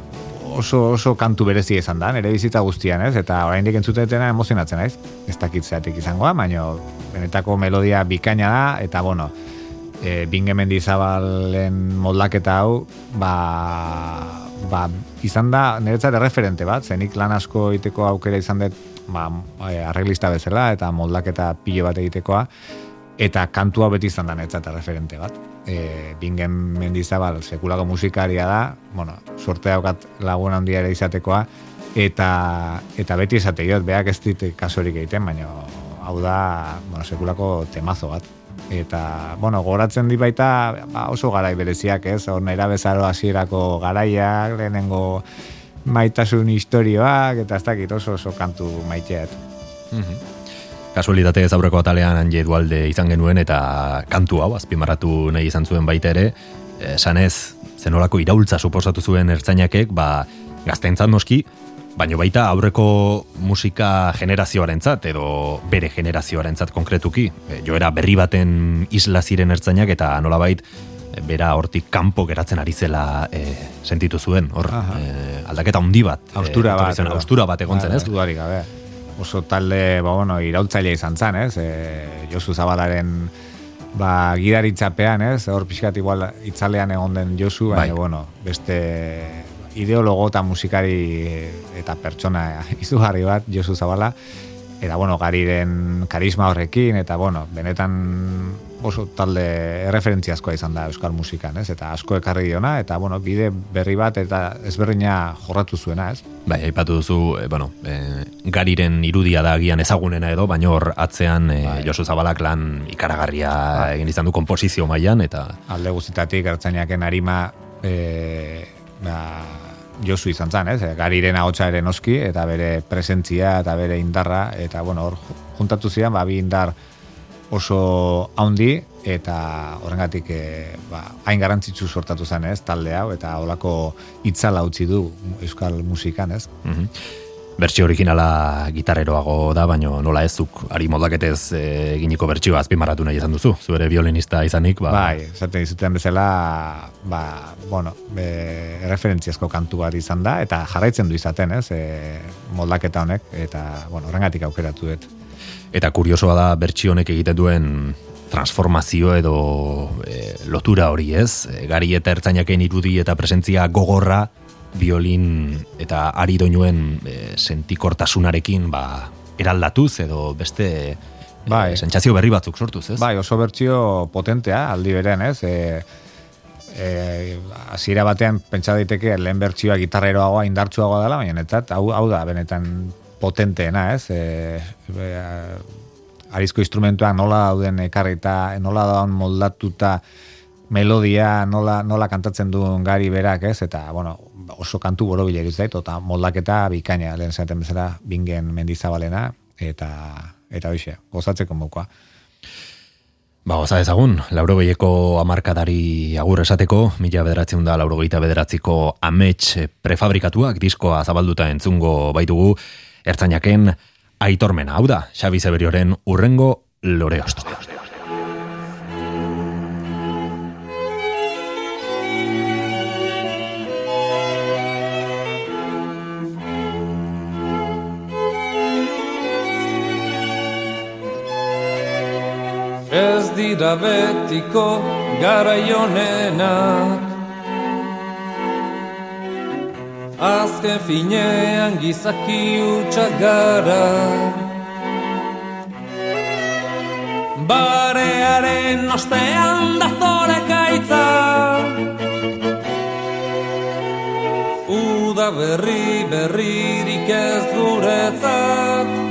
oso oso kantu berezi izan da, nire bizitza guztian, ez? Eta oraindik entzutetena emozionatzen naiz. Ez dakit zeatik izangoa, baina benetako melodia bikaina da eta bueno, e, Binge Mendizabalen moldaketa hau, ba ba, izan da niretzat erreferente bat, zenik lan asko egiteko aukera izan dut ba, eh, arreglista bezala eta moldaketa pilo bat egitekoa, eta kantua beti izan da niretzat erreferente bat. E, bingen mendizabal sekulako musikaria da, bueno, sorte daukat lagun handia ere izatekoa, eta, eta beti esate jot, beak ez dit kasurik egiten, baina hau da bueno, sekulako temazo bat. Eta, bueno, goratzen di baita ba, oso garai bereziak, ez? Hor nahi bezaro hasierako garaiak, lehenengo maitasun historioak, eta ez dakit oso oso kantu maiteat. Kasualitate ez aurreko atalean Anje Dualde izan genuen eta kantu hau azpimarratu nahi izan zuen baita ere, esanez zenolako iraultza suposatu zuen ertzainakek, ba, gaztentzat noski, baino baita aurreko musika generazioarentzat edo bere generazioarentzat konkretuki. E, joera berri baten isla ziren ertzainak eta nolabait e, bera hortik kanpo geratzen ari zela e, sentitu zuen. Hor, e, aldaketa handi bat. Haustura etorri bat. zen, haustura bat egon zen, Bai, ez? dudarik gabe. Oso talde, ba, bueno, iraultzaile izan zen, ez? E, Josu Zabalaren ba, gidaritzapean, ez? Hor pixkat igual itzalean egon den Josu, baina, Bai. bueno, beste ideologo eta musikari eta pertsona izugarri bat, Josu Zabala, eta, bueno, gariren karisma horrekin, eta, bueno, benetan oso talde erreferentziazkoa izan da euskal musikan, ez? Eta asko ekarri diona, eta, bueno, bide berri bat eta ezberdina jorratu zuena, ez? Bai, aipatu duzu, e, bueno, e, gariren irudia da agian ezagunena edo, baina hor atzean e, Bai. Josu Zabalak lan ikaragarria egin izan du komposizio mailan eta alde guztitatik ertzainaken arima e, ba, Josu izan zen, ez? Gariren ahotsa ere noski, eta bere presentzia eta bere indarra, eta bueno, hor juntatu zian, ba, bi indar oso haundi, eta horrengatik e, ba, hain garantzitsu sortatu zen, ez? Talde hau, eta holako itzala utzi du euskal musikan, ez? Mhm. Bertsio originala gitarreroago da, baino nola ez zuk ari moldaketez e, eginiko bertsioa azpimarratu nahi izan duzu. Zu ere violinista izanik, ba, Bai, esaten dizuten bezala, ba, bueno, e, referentziazko kantu bat izan da, eta jarraitzen du izaten, ez, e, moldaketa honek, eta, bueno, horrengatik aukeratu dut. eta kuriosoa da bertsio honek egiten duen transformazio edo e, lotura hori ez. E, gari eta ertzainaken irudi eta presentzia gogorra, violin eta ari doinuen e, sentikortasunarekin ba, eraldatuz edo beste Bai. e, sentsazio berri batzuk sortuz, ez? Bai, oso bertsio potentea, aldi berean, ez, e, e, hasiera batean pentsa daiteke lehen bertsioa gitarreroagoa indartsuagoa dela, baina netzat, hau, hau da, benetan potenteena, ez, e, e, arizko instrumentuak nola dauden ekarrita, nola dauden moldatuta melodia, nola, nola kantatzen duen gari berak, ez, eta, bueno, oso kantu borobila zait, eta moldaketa bikaina, lehen zaten bezala, bingen mendizabalena, eta, eta hoxe, gozatzeko mokoa. Ba, goza ezagun, laurogeieko amarkadari agur esateko, mila bederatzen da laurogeita bederatziko amets prefabrikatuak diskoa zabalduta entzungo baitugu, ertzainaken aitormena, hau da, Xabi Zeberioren urrengo lore ostoa. Ez dira betiko garaionenak. Azken finean gizaki utxak gara. Barearen ostean datore kaitza Uda berri berririk ez guretzat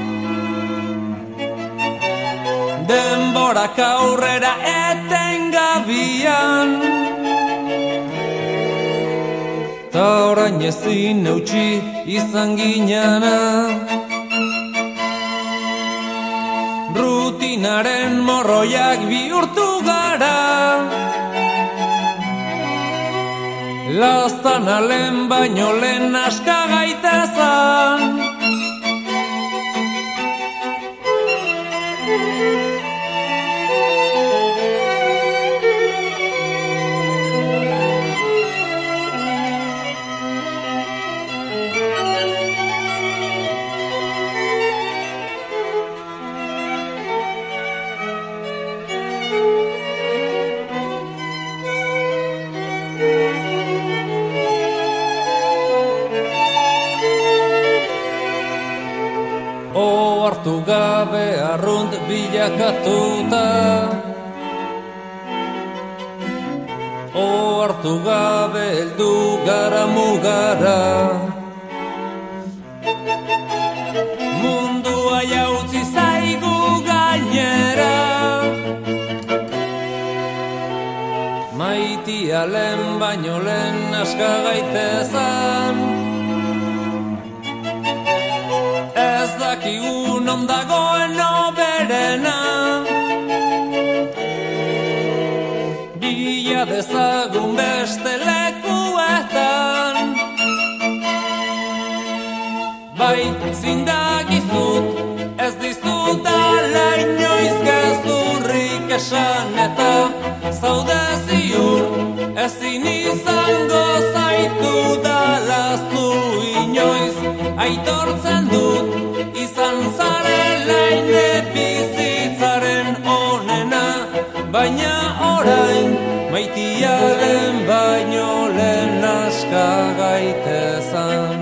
denborak aurrera etengabian Ta orain ezin eutxi izan ginana. Rutinaren morroiak bihurtu gara. Lastan alen baino lehen aska gaitezan O hartu gabe arrunt bilakatuta. O hartu gabe eldu gara mugara. Mundua jautzi zaigu gainera. Maitia lehen baino lehen aska gaitezan Ez dakigu non dagoen oberena Bila dezagun beste lekuetan. Bai, zindagizut, ez dizut ala inoiz gezurrik esan eta zaude ziur, ezin izango zaitu dalazu inoiz. Aitortzen orain maitiaren baino lehen aska gaitezan.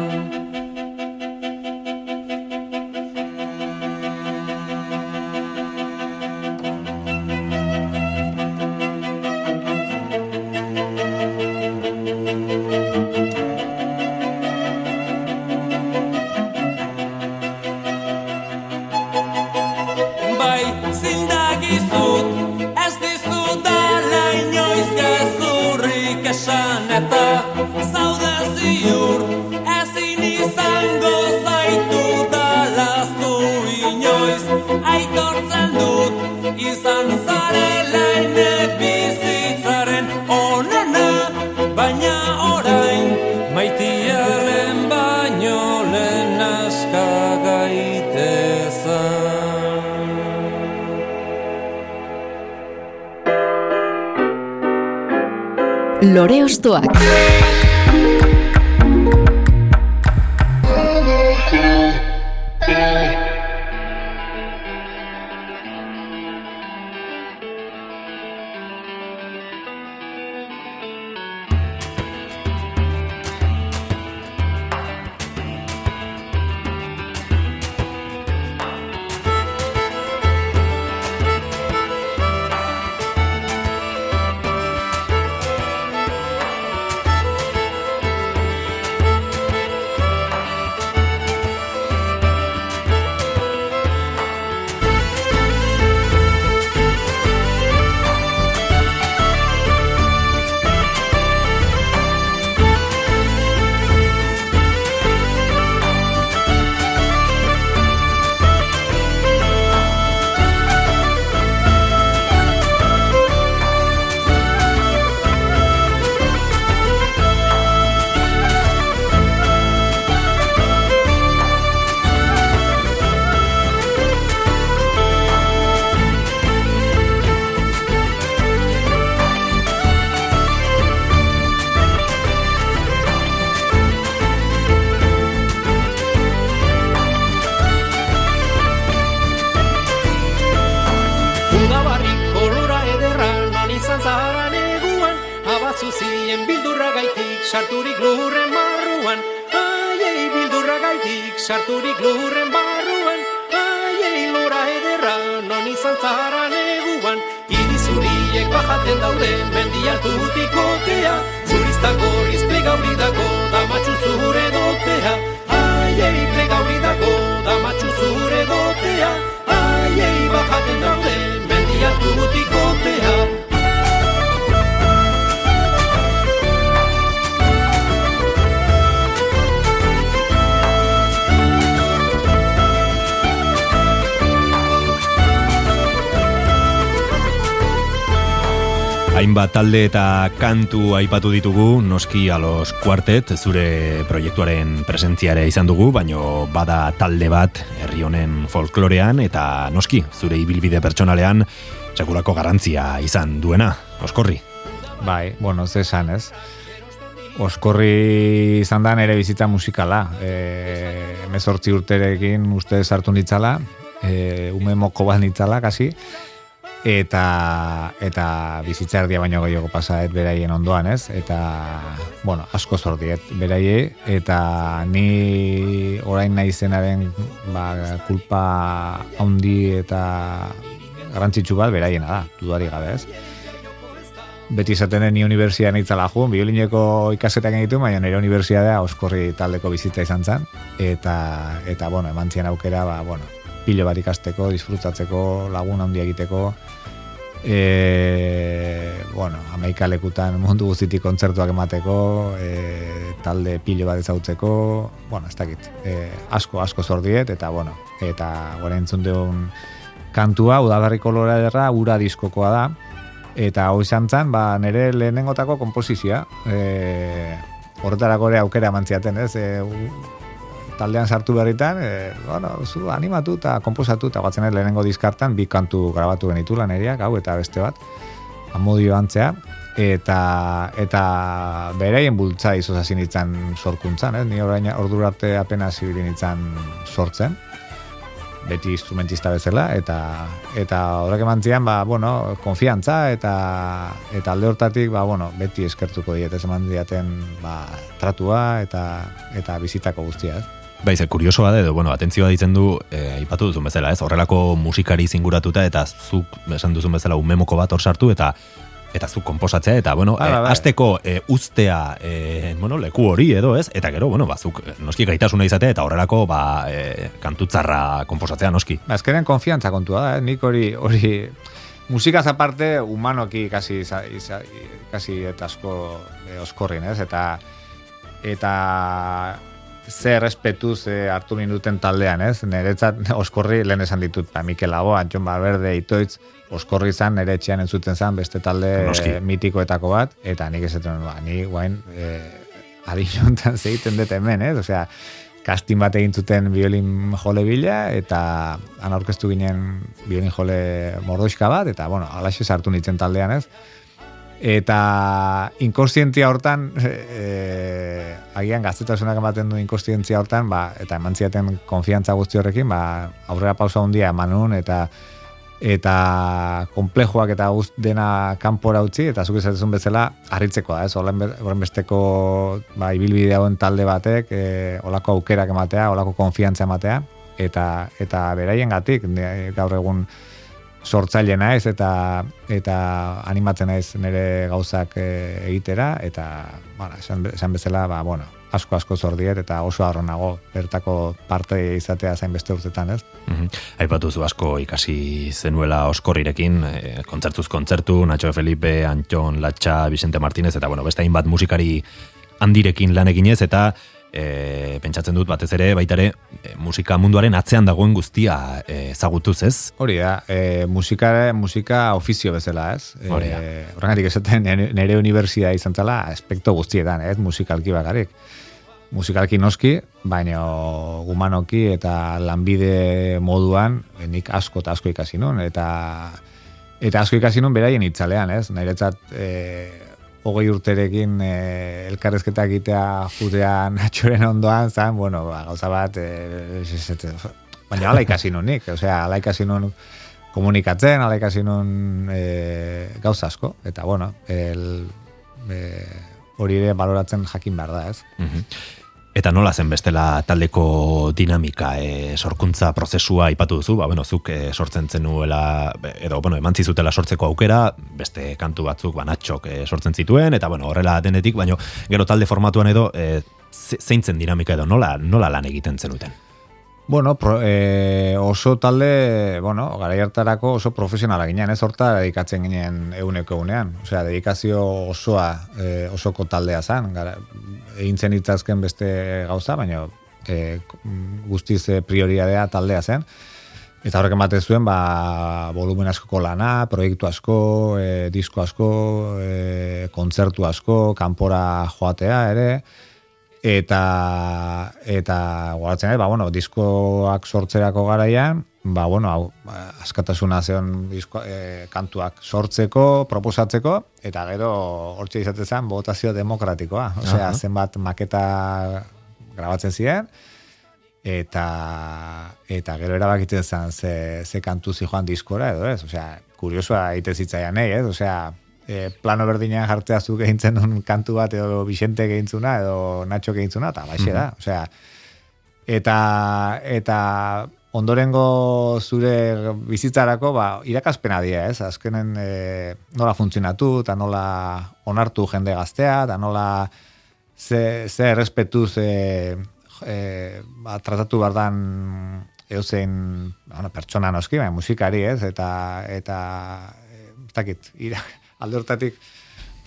Bajaten daude mendi altutik otea. Zuriztako riz plegauri dago Hainbat talde eta kantu aipatu ditugu, noski alos kuartet, zure proiektuaren presentziare izan dugu, baino bada talde bat herri honen folklorean eta noski zure ibilbide pertsonalean txakurako garantzia izan duena, oskorri. Bai, bueno, ze esan, ez? Oskorri izan da nere bizitza musikala. E, emezortzi urterekin uste sartu nitzala, e, ume moko bat nitzala, kasi. Eta eta bizitza erdia baino gehiago pasaet beraien ondoan, ez? Eta bueno, asko zordiet beraiei eta ni orain naizenaren ba, kulpa handi eta garrantzitsu bat beraiena da, dudari gabe, ez? Beti izaten ni unibertsitatean itzala jo, biolineko ikasetak egitu, baina nire unibertsitatea oskorri taldeko bizitza izan zen, eta, eta bueno, eman aukera, ba, bueno, pilo bat ikasteko, disfrutatzeko, lagun handi egiteko, e, bueno, amaika lekutan mundu guztitik kontzertuak emateko, e, talde pilo bat ezautzeko, bueno, ez dakit, e, asko, asko zordiet, eta bueno, eta gora entzun deun kantua, udaberri kolora erra, ura diskokoa da, eta hau izan zen, ba, nire lehenengotako kompozizia, e, horretarako ere aukera mantziaten, ez, e, taldean sartu berritan, e, bueno, zu animatu eta komposatu eta batzen lehenengo diskartan bi kantu grabatu genitu lan eriak, hau eta beste bat, amodio antzea, eta eta bereien bultza izo hasi sorkuntzan, eh? ni orain ordurarte apenas ibili nitzan sortzen beti instrumentista bezala eta eta horrek emantzian ba bueno konfiantza eta eta alde hortatik ba bueno beti eskertuko diet ez ba tratua eta eta bizitako guztia ez Bai, ze kuriosoa da edo, bueno, atentzioa ditzen du, eh, aipatu duzun bezala, ez? Horrelako musikari zinguratuta eta zuk esan duzun bezala umemoko bat hor sartu eta eta zuk konposatzea eta bueno, ah, eh, asteko eh, ustea eh, bueno, leku hori edo, ez? Eta gero, bueno, bazuk noski gaitasuna izatea eta horrelako ba eh, kantutzarra konposatzea noski. Ba, eskeren konfiantza kontua da, eh? nik hori hori musikaz aparte humanoki kasi kasi eta asko eh, oskorrin, ez? Eta eta ze respetu ze hartu minuten taldean, ez? Neretzat oskorri lehen esan ditut, ba, Mikel Lago, Antxon Barberde, Itoitz, oskorri zan, nere etxean entzuten zan, beste talde Noski. mitikoetako bat, eta nik esaten, ba, ni guain, e, adinontan zeiten dut hemen, ez? Osea, casting bat egin zuten violin jole bila, eta han aurkeztu ginen violin jole mordoizka bat, eta, bueno, alaxe sartu nintzen taldean, ez? Eta inkonstientzia hortan e, agian gaztetasunak ematen du inkonstientzia hortan ba, eta eman ziaten konfiantza guzti horrekin ba, aurrera pausa handia eman eta eta komplejoak eta guzt dena kanpora utzi eta zuk izatezun bezala harritzeko da, ez? Horren besteko ba, ibilbide hauen talde batek e, olako aukerak ematea, olako konfiantza ematea eta eta beraien gatik gaur egun sortzaile naiz eta eta animatzen naiz nire gauzak e, egitera eta bueno, esan, esan bezala ba, bueno, asko asko zordiet eta oso arro nago bertako parte izatea zain beste urtetan, ez? Mm Aipatu zu asko ikasi zenuela oskorrirekin, e, kontzertuz kontzertu, Nacho Felipe, Antxon, Latxa, Vicente Martínez, eta bueno, beste hainbat musikari handirekin lan eginez, eta e, pentsatzen dut batez ere baitare e, musika munduaren atzean dagoen guztia e, ezagutuz, ez? Hori da, e, musika, musika ofizio bezala, ez? E, Hori da. Horrengatik esaten nire universia izan zala aspekto guztietan, ez? Musikalki bakarik. Musikalki noski, baina gumanoki eta lanbide moduan nik asko eta asko ikasi nun, eta eta asko ikasi nun beraien itzalean, ez? Niretzat, e, hogei urterekin e, elkarrezketa egitea jutea natxoren ondoan, zan, bueno, ba, gauza bat, e, baina ala ikasi nun nik, osea, ala ikasi nun komunikatzen, ala ikasi nun e, gauza asko, eta bueno, el, e, hori ere baloratzen jakin behar da, ez? Mm Eta nola zen bestela taldeko dinamika, e, sorkuntza prozesua ipatu duzu, ba, bueno, zuk e, sortzen zenuela, edo, bueno, emantzi zutela sortzeko aukera, beste kantu batzuk, banatxok e, sortzen zituen, eta, bueno, horrela denetik, baino, gero talde formatuan edo, e, zeintzen dinamika edo, nola, nola lan egiten zenuten? Bueno, pro, e, oso talde, bueno, gara hartarako oso profesionala ginen, ez horta dedikatzen ginen euneko egunean. Osea, dedikazio osoa e, osoko taldea zan, gara, egin zen itzazken beste gauza, baina e, guztiz prioridadea taldea zen. Eta horrek ematen zuen, ba, volumen askoko lana, proiektu asko, e, disko asko, e, kontzertu asko, kanpora joatea ere, eta eta goratzen ba bueno, diskoak sortzerako garaian, ba bueno, hau askatasuna zeon disko, e, kantuak sortzeko, proposatzeko eta gero hortxe izaten zen botazio demokratikoa, osea zenbat maketa grabatzen ziren eta eta gero erabakitzen zen ze, ze kantu joan diskora edo ez, osea, kuriosoa egite zitzaian nahi, ez, osea, e, plano berdinean jartzea zu gehintzen un kantu bat edo Vicente gehintzuna edo Nacho gehintzuna, eta baixe da, mm osea, eta, eta ondorengo zure bizitzarako ba, irakazpena dira, ez? Azkenen e, nola funtzionatu, eta nola onartu jende gaztea, eta nola ze, ze errespetuz e, e, ba, tratatu bardan eusen bueno, pertsona noski, bai, musikari, ez? Eta, eta ez dakit, ira, alde hortatik,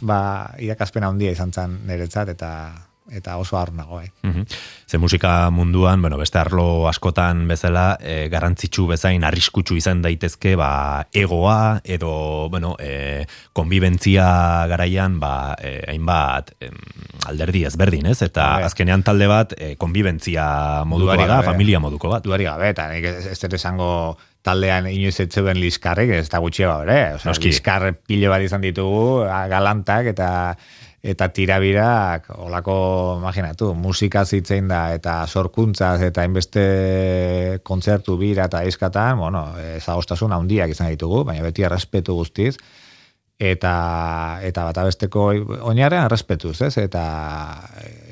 ba, irakazpena handia izan zen niretzat, eta eta oso har nago, eh. Mm Ze musika munduan, bueno, beste arlo askotan bezala, e, garrantzitsu bezain arriskutsu izan daitezke, ba, egoa edo, bueno, e, konbibentzia garaian, ba, e, hainbat e, alderdi ezberdin, ez? Eta azkenean talde bat, e, konbibentzia moduko da, familia moduko bat. Duari gabe, eta nik ez, ez esango taldean inoiz etzeuen liskarrik, ez da gutxe ba, ere? Osa, liskar pilo bat izan ditugu, galantak, eta eta tirabirak olako imaginatu, musika zitzein da eta sorkuntzaz eta inbeste kontzertu bira eta izkatan, bueno, ezagostasun handiak izan ditugu, baina beti errespetu guztiz eta eta bat abesteko oinarrean errespetuz, ez? Eta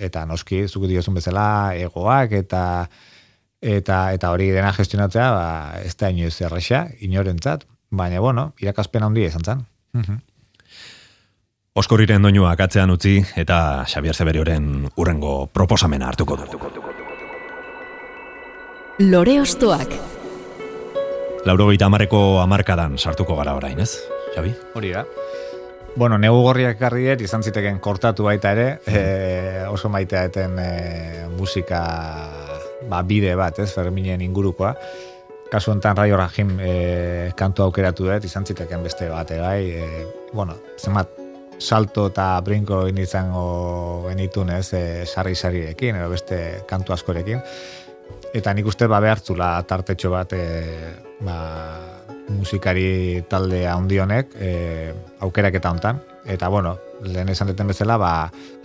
eta noski zuku diozun bezala egoak eta eta eta hori dena gestionatzea, ba ez da inoiz erresa inorentzat, baina bueno, irakaspen handia izan zen. Mhm. Oskorriren doinua akatzean utzi eta Xavier Severioren urrengo proposamena hartuko du. Lore ostoak. Lauro gita amareko amarkadan sartuko gara orain, ez? Xavi? Hori da. Bueno, negu gorriak garriet, izan ziteken kortatu baita ere, e, oso maitea eten e, musika ba, bide bat, ez, Ferminen ingurukoa. Kasu enten Raio Rajim e, kantu aukeratu dut, izan ziteken beste bat, bai, e, bueno, zenbat salto eta brinko izango genitun ez, e, sarri sarriekin, edo beste kantu askorekin. Eta nik uste ba behartzula tartetxo bat e, ba, musikari talde handionek e, aukerak eta hontan. Eta bueno, lehen esan deten bezala, ba,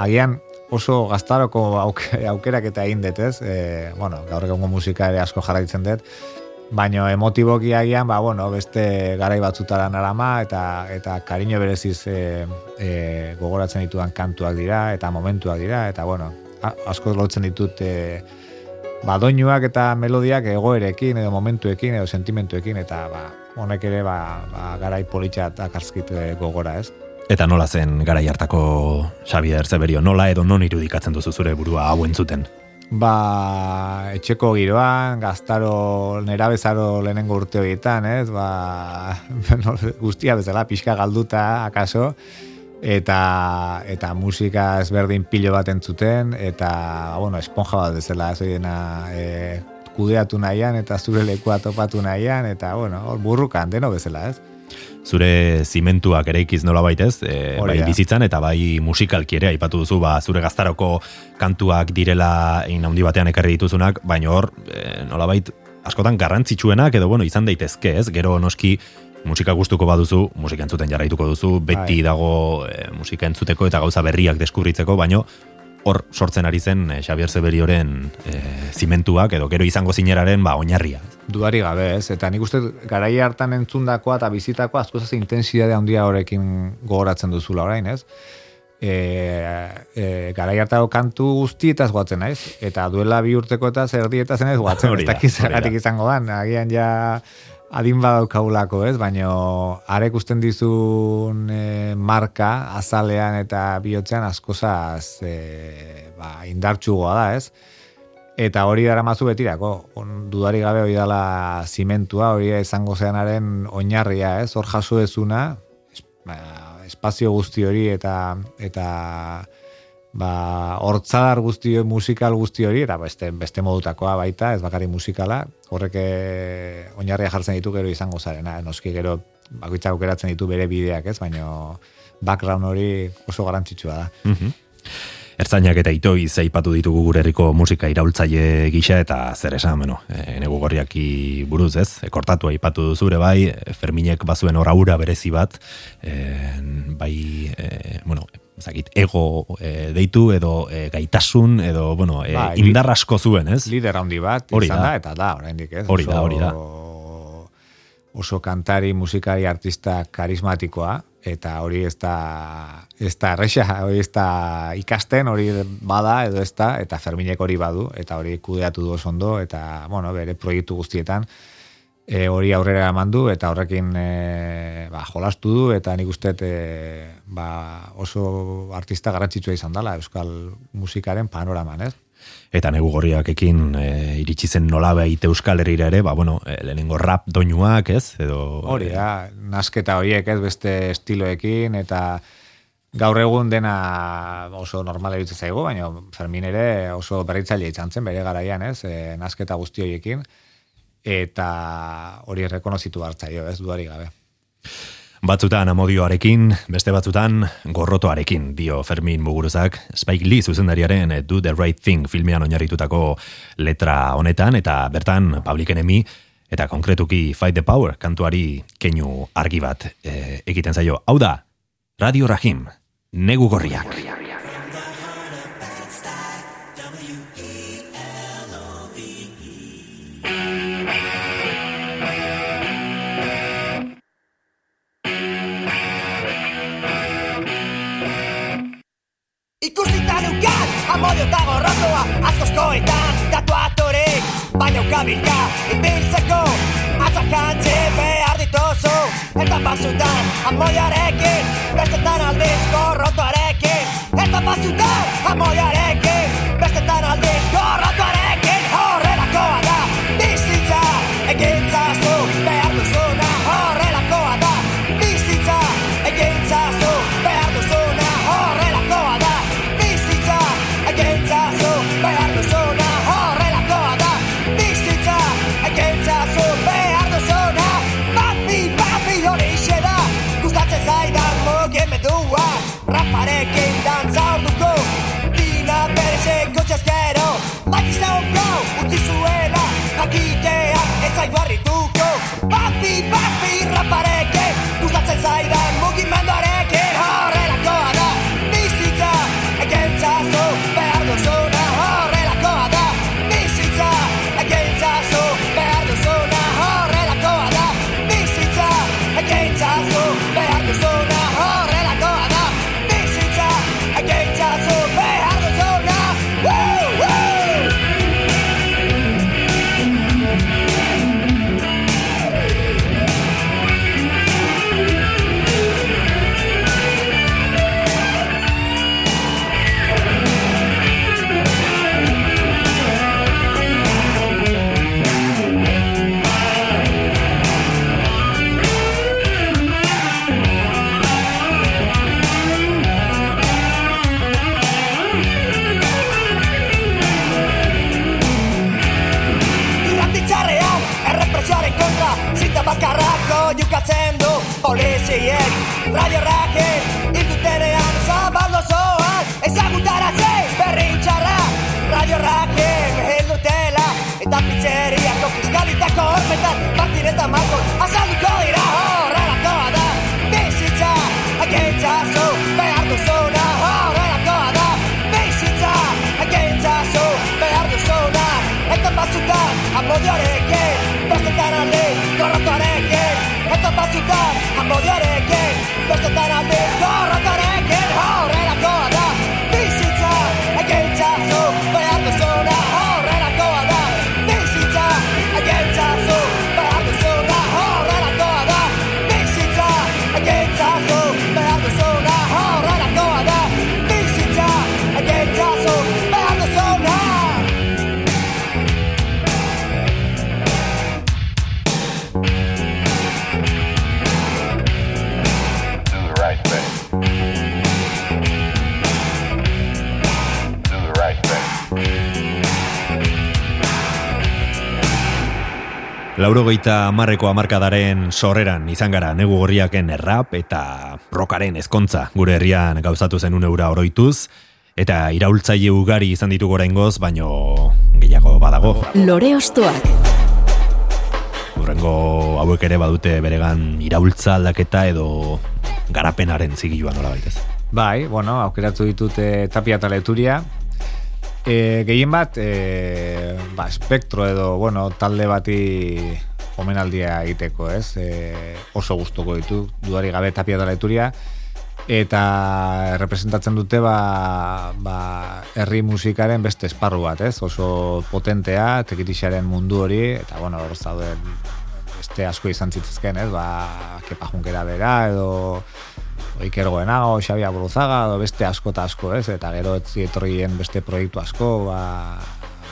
agian oso gaztaroko aukerak eta egin detez, e, bueno, gaur egongo musika ere asko jarraitzen dut, baino emotiboki agian, ba, bueno, beste garai batzutara narama, eta eta kariño bereziz e, e, gogoratzen ditudan kantuak dira, eta momentuak dira, eta bueno, asko lotzen ditut e, ba, doinuak eta melodiak egoerekin, edo momentuekin, edo sentimentuekin, eta ba, honek ere ba, ba, garai politxat akarzkit e, gogora, ez? Eta nola zen garai hartako Xavier Zeberio, nola edo non irudikatzen duzu zure burua hau entzuten? ba, etxeko giroan, gaztaro, nera bezaro lehenengo urte horietan, ez, ba, no, guztia bezala, pixka galduta, akaso, eta, eta musika ezberdin pilo bat entzuten, eta, bueno, esponja bat bezala, ez oiena, e, kudeatu nahian, eta zure lekua topatu nahian, eta, bueno, burrukan, deno bezala, ez zure zimentuak ere ikiz nola baitez, e, bai bizitzan eta bai musikalki ere aipatu duzu, ba, zure gaztaroko kantuak direla egin handi batean ekarri dituzunak, baina hor, e, nola bait, askotan garrantzitsuenak edo bueno, izan daitezke ez, gero noski musika gustuko baduzu, musika entzuten jarraituko duzu, beti bai. dago e, musika entzuteko eta gauza berriak deskubritzeko, baino hor sortzen ari zen e, Xavier Zeberioren e, zimentuak edo gero izango zineraren ba oinarria. Duari gabe, ez? Eta nik uste garai hartan entzundakoa eta bizitakoa asko zase intensidade handia horrekin gogoratzen duzula orain, ez? E, e, garai hartako kantu guztietaz goatzen naiz eta duela bi urteko eta zer dietaz zenez goatzen, ez dakiz izango dan, agian ja adin badaukaulako, ez? Baina arek usten dizun e, marka azalean eta bihotzean askozaz e, ba, indartxugoa da, ez? Eta hori dara mazu betirako, dudari gabe hori dala zimentua, hori izango zeanaren oinarria, ez? Hor jaso ezuna, ba, espazio guzti hori eta eta ba, hortzadar guzti musikal guzti hori, eta beste, beste modutakoa baita, ez bakari musikala, horrek eh, oinarria jartzen ditu gero izango zarena, noski gero bakoitzak aukeratzen ditu bere bideak, ez, baina background hori oso garantzitsua da. Mm Ertzainak eta itoi zaipatu ditugu gure herriko musika iraultzaile gisa eta zer esan, bueno, e, negu gorriaki buruz, ez? E, kortatu aipatu duzure bai, Ferminek bazuen oraura berezi bat, e, bai, e, bueno, ezagit, ego e, deitu edo e, gaitasun edo bueno, e, Bai, indar asko zuen, ez? Lider handi bat, Hori izan da. da, eta da, oraindik ez. Hori da, Oso- hori da. Oso kantari, musikari, artista karismatikoa, eta hori ez da, ez da erresa, hori ez da ikasten, hori bada edo ez da, eta Ferminek hori badu, eta hori kudeatu du oso ondo, eta, bueno, bere proiektu guztietan, e, hori aurrera eman du, eta horrekin e, ba, jolastu du, eta nik uste e, ba, oso artista garrantzitsua izan dela euskal musikaren panoraman, ez? Eta negu gorriakekin e, iritsi zen nolabait Euskal Herrira ere, ba, bueno, e, lehenengo rap doinuak, ez? Edo, Hori da, nasketa horiek ez beste estiloekin eta gaur egun dena oso normala iruditzen zaigu, baina Fermin ere oso berritzaile izan zen bere garaian, ez? E, nasketa guzti horiekin eta hori errekonozitu hartzaio, ez duari gabe. Batzutan amodioarekin, beste batzutan gorrotoarekin, dio Fermin Muguruzak, Spike Lee zuzendariaren Do the Right Thing filmean oinarritutako letra honetan, eta bertan Public Enemy, eta konkretuki Fight the Power kantuari keinu argi bat eh, egiten zaio. Hau da, Radio Rahim, negu gorriak. Amodio eta gorrotoa Azkozkoetan, tatuatorik Baina ukabilka, ibiltzeko Atzak jantzi behar dituzu. Eta pasutan, amodioarekin Bestetan aldiz gorrotoarekin Eta pasutan, amodioarekin Bestetan aldiz gorrotoarekin Laurogeita amarreko amarkadaren sorreran izan gara negu gorriaken errap eta rokaren ezkontza gure herrian gauzatu zen eura oroituz, eta iraultzaile ugari izan ditu goraingoz, baino gehiago badago. Lore Ostoak. Urrengo hauek ere badute beregan iraultza aldaketa edo garapenaren zigilua nola baitez. Bai, bueno, aukeratu ditut e, tapia eta leturia. E, gehien bat, e, ba, espektro edo, bueno, talde bati omenaldia egiteko, ez? E, oso gustuko ditu, duari gabe tapia eta leturia. Eta representatzen dute, ba, ba, herri musikaren beste esparru bat, ez? Oso potentea, tekitixaren mundu hori, eta, bueno, hor zauden beste asko izan zitzezken, ez? Ba, kepa junkera bera, edo Iker Goenago, Xabi Aburuzaga, edo beste asko eta asko, ez? Eta gero ez etorrien beste proiektu asko, ba,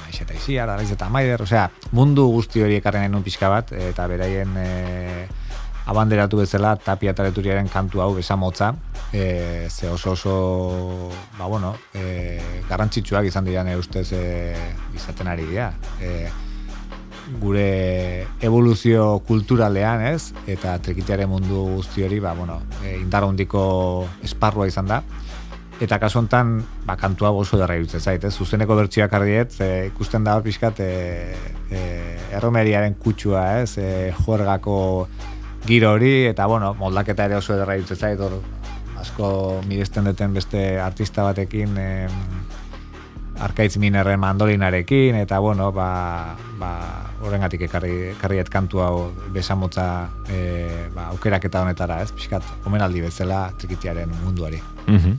Naiz eta Naiz eta Maider, osea, mundu guzti hori ekarren enun pixka bat, eta beraien e, abanderatu bezala tapia taleturiaren kantu hau besamotza, e, ze oso oso, ba bueno, e, garrantzitsuak izan dira nire ustez e, izaten ari dira. E, gure evoluzio kulturalean, ez? Eta trikitearen mundu guzti hori, ba, bueno, e, indar hondiko esparrua izan da. Eta kasu hontan, ba, kantua oso derra irutzen zait, ez? Zuzeneko bertsioak ardiet, e, ikusten da pixkat, e, e, erromeriaren kutsua, ez? E, juergako giro hori, eta, bueno, moldaketa ere oso derra irutzen zait, hor, asko miresten duten beste artista batekin, e, arkaitz minerren mandolinarekin, eta bueno, ba, ba, horrengatik ekarri, ekarriet kantu hau besamotza e, ba, aukeraketa honetara, ez? Piskat, omenaldi bezala trikitiaren munduari. Mm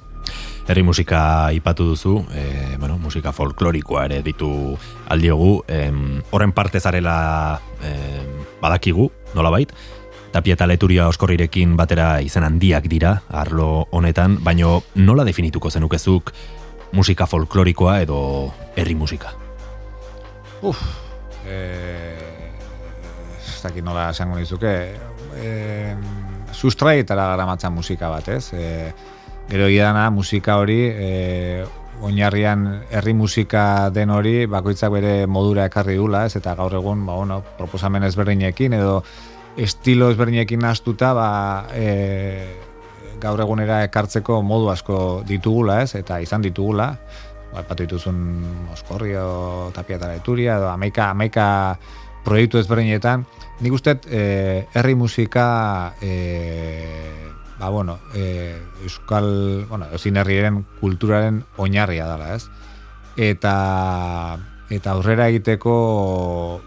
Herri musika ipatu duzu, e, bueno, musika folklorikoa ere ditu aldiogu, em, horren parte zarela em, badakigu, nola bait, Tapia eta leturia oskorrirekin batera izen handiak dira, arlo honetan, baino nola definituko zenukezuk musika folklorikoa edo herri musika? Uf, eh, ez dakit nola esango nizuke, eh, sustraietara gara matza musika bat, ez? Eh, gero idana musika hori, eh, oinarrian herri musika den hori, bakoitzak bere modura ekarri dula, ez? Eta gaur egun, ba, bueno, proposamen ezberdinekin, edo estilo ezberdinekin nastuta, ba, eh, gaur egunera ekartzeko modu asko ditugula, ez? Eta izan ditugula. Ba, patu dituzun Oskorrio, Tapia eta Leturia, edo amaika, amaika proiektu ezberdinetan. Nik uste, eh, herri musika, eh, ba, bueno, eh, euskal, bueno, ezin herriaren kulturaren oinarria dela, ez? Eta, eta aurrera egiteko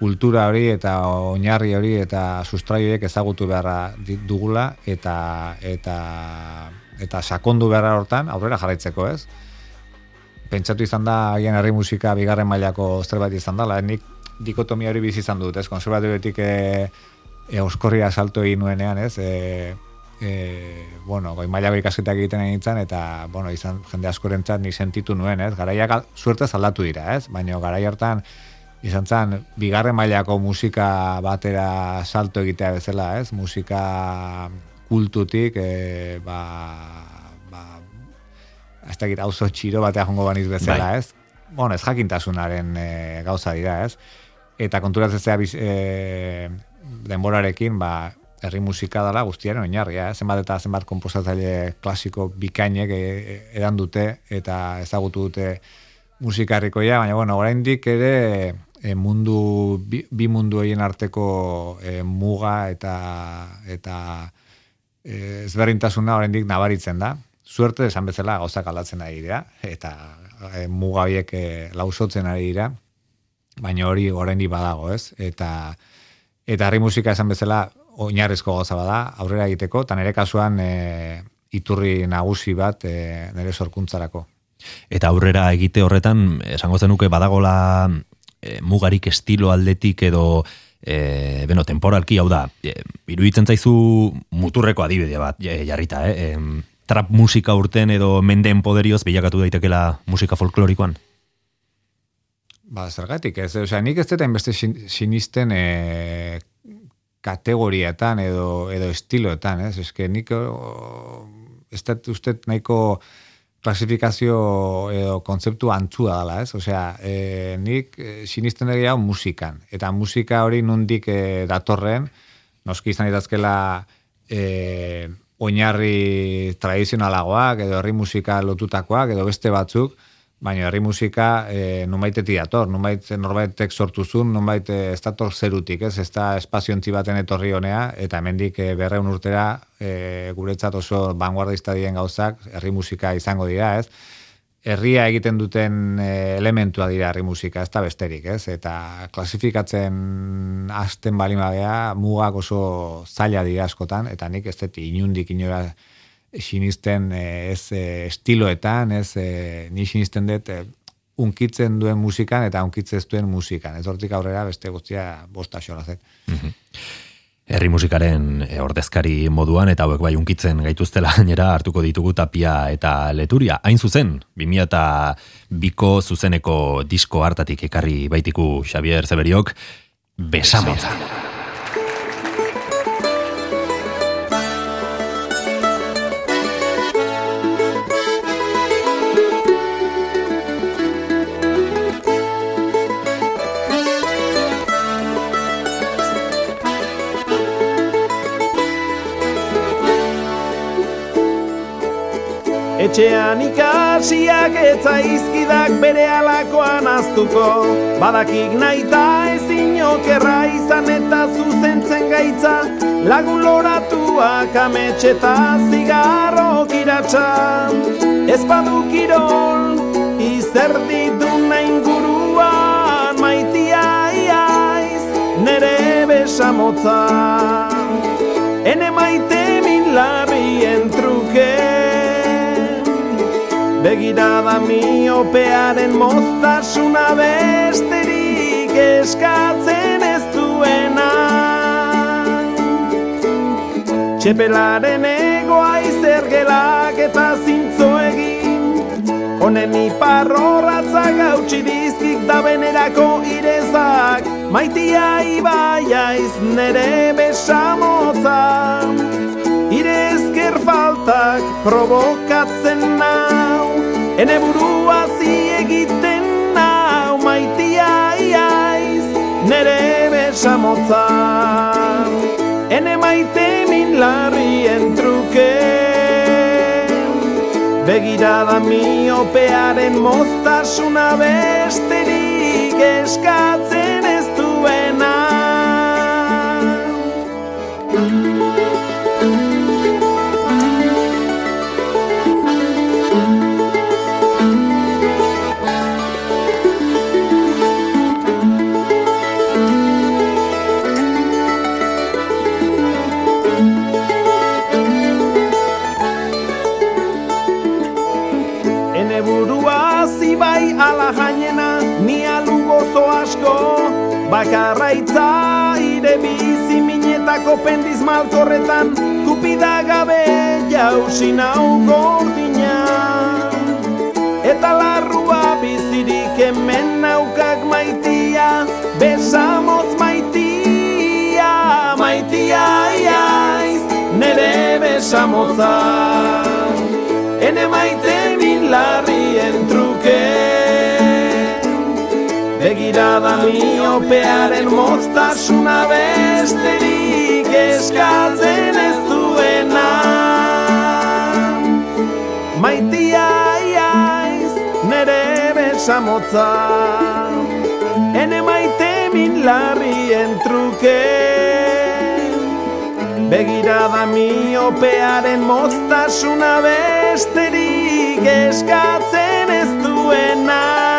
kultura hori eta oinarri hori eta sustraioek ezagutu beharra dugula eta eta eta sakondu beharra hortan aurrera jarraitzeko, ez? Pentsatu izan da agian herri musika bigarren mailako zerbait izan dela, nik dikotomia hori bizi izan dut, ez? Konservatibetik e, e, oskorria salto egin nuenean, ez? E, e, bueno, goi mailako ikasketak egiten egin eta, bueno, izan jende askorentzat ni sentitu nuen, ez? Garaiak suerte aldatu dira, ez? Baina garai hartan izan zen, bigarren mailako musika batera salto egitea bezala, ez? Musika kultutik, e, ba, ba, da gira, oso txiro batea jongo baniz bezala, bai. ez? Bueno, ez jakintasunaren e, gauza dira, ez? Eta konturatzea e, denborarekin, ba, herri musika dela guztiaren oinarria, eh? zenbat eta zenbat komposatzaile klasiko bikainek edan dute eta ezagutu dute musikarrikoia, baina bueno, oraindik ere e, mundu bi, bi mundu egin arteko e, muga eta eta e, ezberdintasuna oraindik nabaritzen da. Suerte esan bezala gauzak aldatzen ari dira eta e, muga horiek e, lausotzen ari dira. Baina hori oraindik badago, ez? Eta eta herri musika esan bezala oinarrezko gauza bada aurrera egiteko eta nere kasuan e, iturri nagusi bat e, nere sorkuntzarako. Eta aurrera egite horretan, esango zenuke badagola e, mugarik estilo aldetik edo e, beno, temporalki hau da, e, iruditzen zaizu muturreko adibide bat jarrita, eh? E, trap musika urten edo mendeen poderioz bilakatu daitekela musika folklorikoan? Ba, zergatik, ez, osea, nik ez dut beste sinisten e, kategorietan edo, edo estiloetan, ez, ez nik ez dut uste nahiko klasifikazio edo kontzeptu antzua dela, ez? Osea, e, nik e, sinisten egia musikan. Eta musika hori nundik e, datorren, noski izan idazkela e, oinarri tradizionalagoak, edo herri musika lotutakoak, edo beste batzuk, baina herri musika e, numaitetik dator, numait norbaitek sortu zuen, numait e, ez dator zerutik, ez, ez da espaziontzi baten etorri honea, eta hemendik e, berreun urtera e, guretzat oso vanguardista dien gauzak, herri musika izango dira, ez, herria egiten duten e, elementua dira herri musika, ez da besterik, ez? Eta klasifikatzen hasten balin badea, mugak oso zaila dira askotan, eta nik ez dut inundik inora sinisten e, ez e, estiloetan, ez e, ni sinisten dut e, unkitzen duen musikan eta unkitzen duen musikan. Ez hortik aurrera beste guztia bosta xola zen. Mhm herri musikaren ordezkari moduan eta hauek bai unkitzen gaituztela gainera hartuko ditugu tapia eta leturia. Hain zuzen, 2000 biko zuzeneko disko hartatik ekarri baitiku Xavier Zeberiok, besamotza. Etxean ikasiak etza izkidak bere alakoan aztuko Badakik nahi eta ezin okerra izan eta zuzentzen gaitza Lagun loratuak ametxeta zigarro kiratxa Ez badu kirol izer ditu nahi guruan Maitia iaiz nere besamotza. Ene maite Begirada miopearen moztasuna besterik eskatzen ez duena. Txepelaren egoa izergelak eta zintzo egin. Honen iparrorratza gautsi dizkik da benerako irezak. Maitia ibaia iz nere besamotza Irezker faltak provokatzen nau Ene burua egiten nau maitia iaiz Nere besamotza. Ene maite min larrien truke Begirada miopearen moztasuna besterik eskatzen minetako pendiz malkorretan Kupida gabe jausi nau gordina Eta larrua bizirik hemen naukak maitia Besamotz maitia Maitia iaiz Nere besamotza. Ene maite min larrien truke Begirada miopearen moztasuna besterik eskatzen ez duena. Maitia iaiz nere besamotza Ene maite min larrien truke. Begirada miopearen moztasuna besterik eskatzen ez duena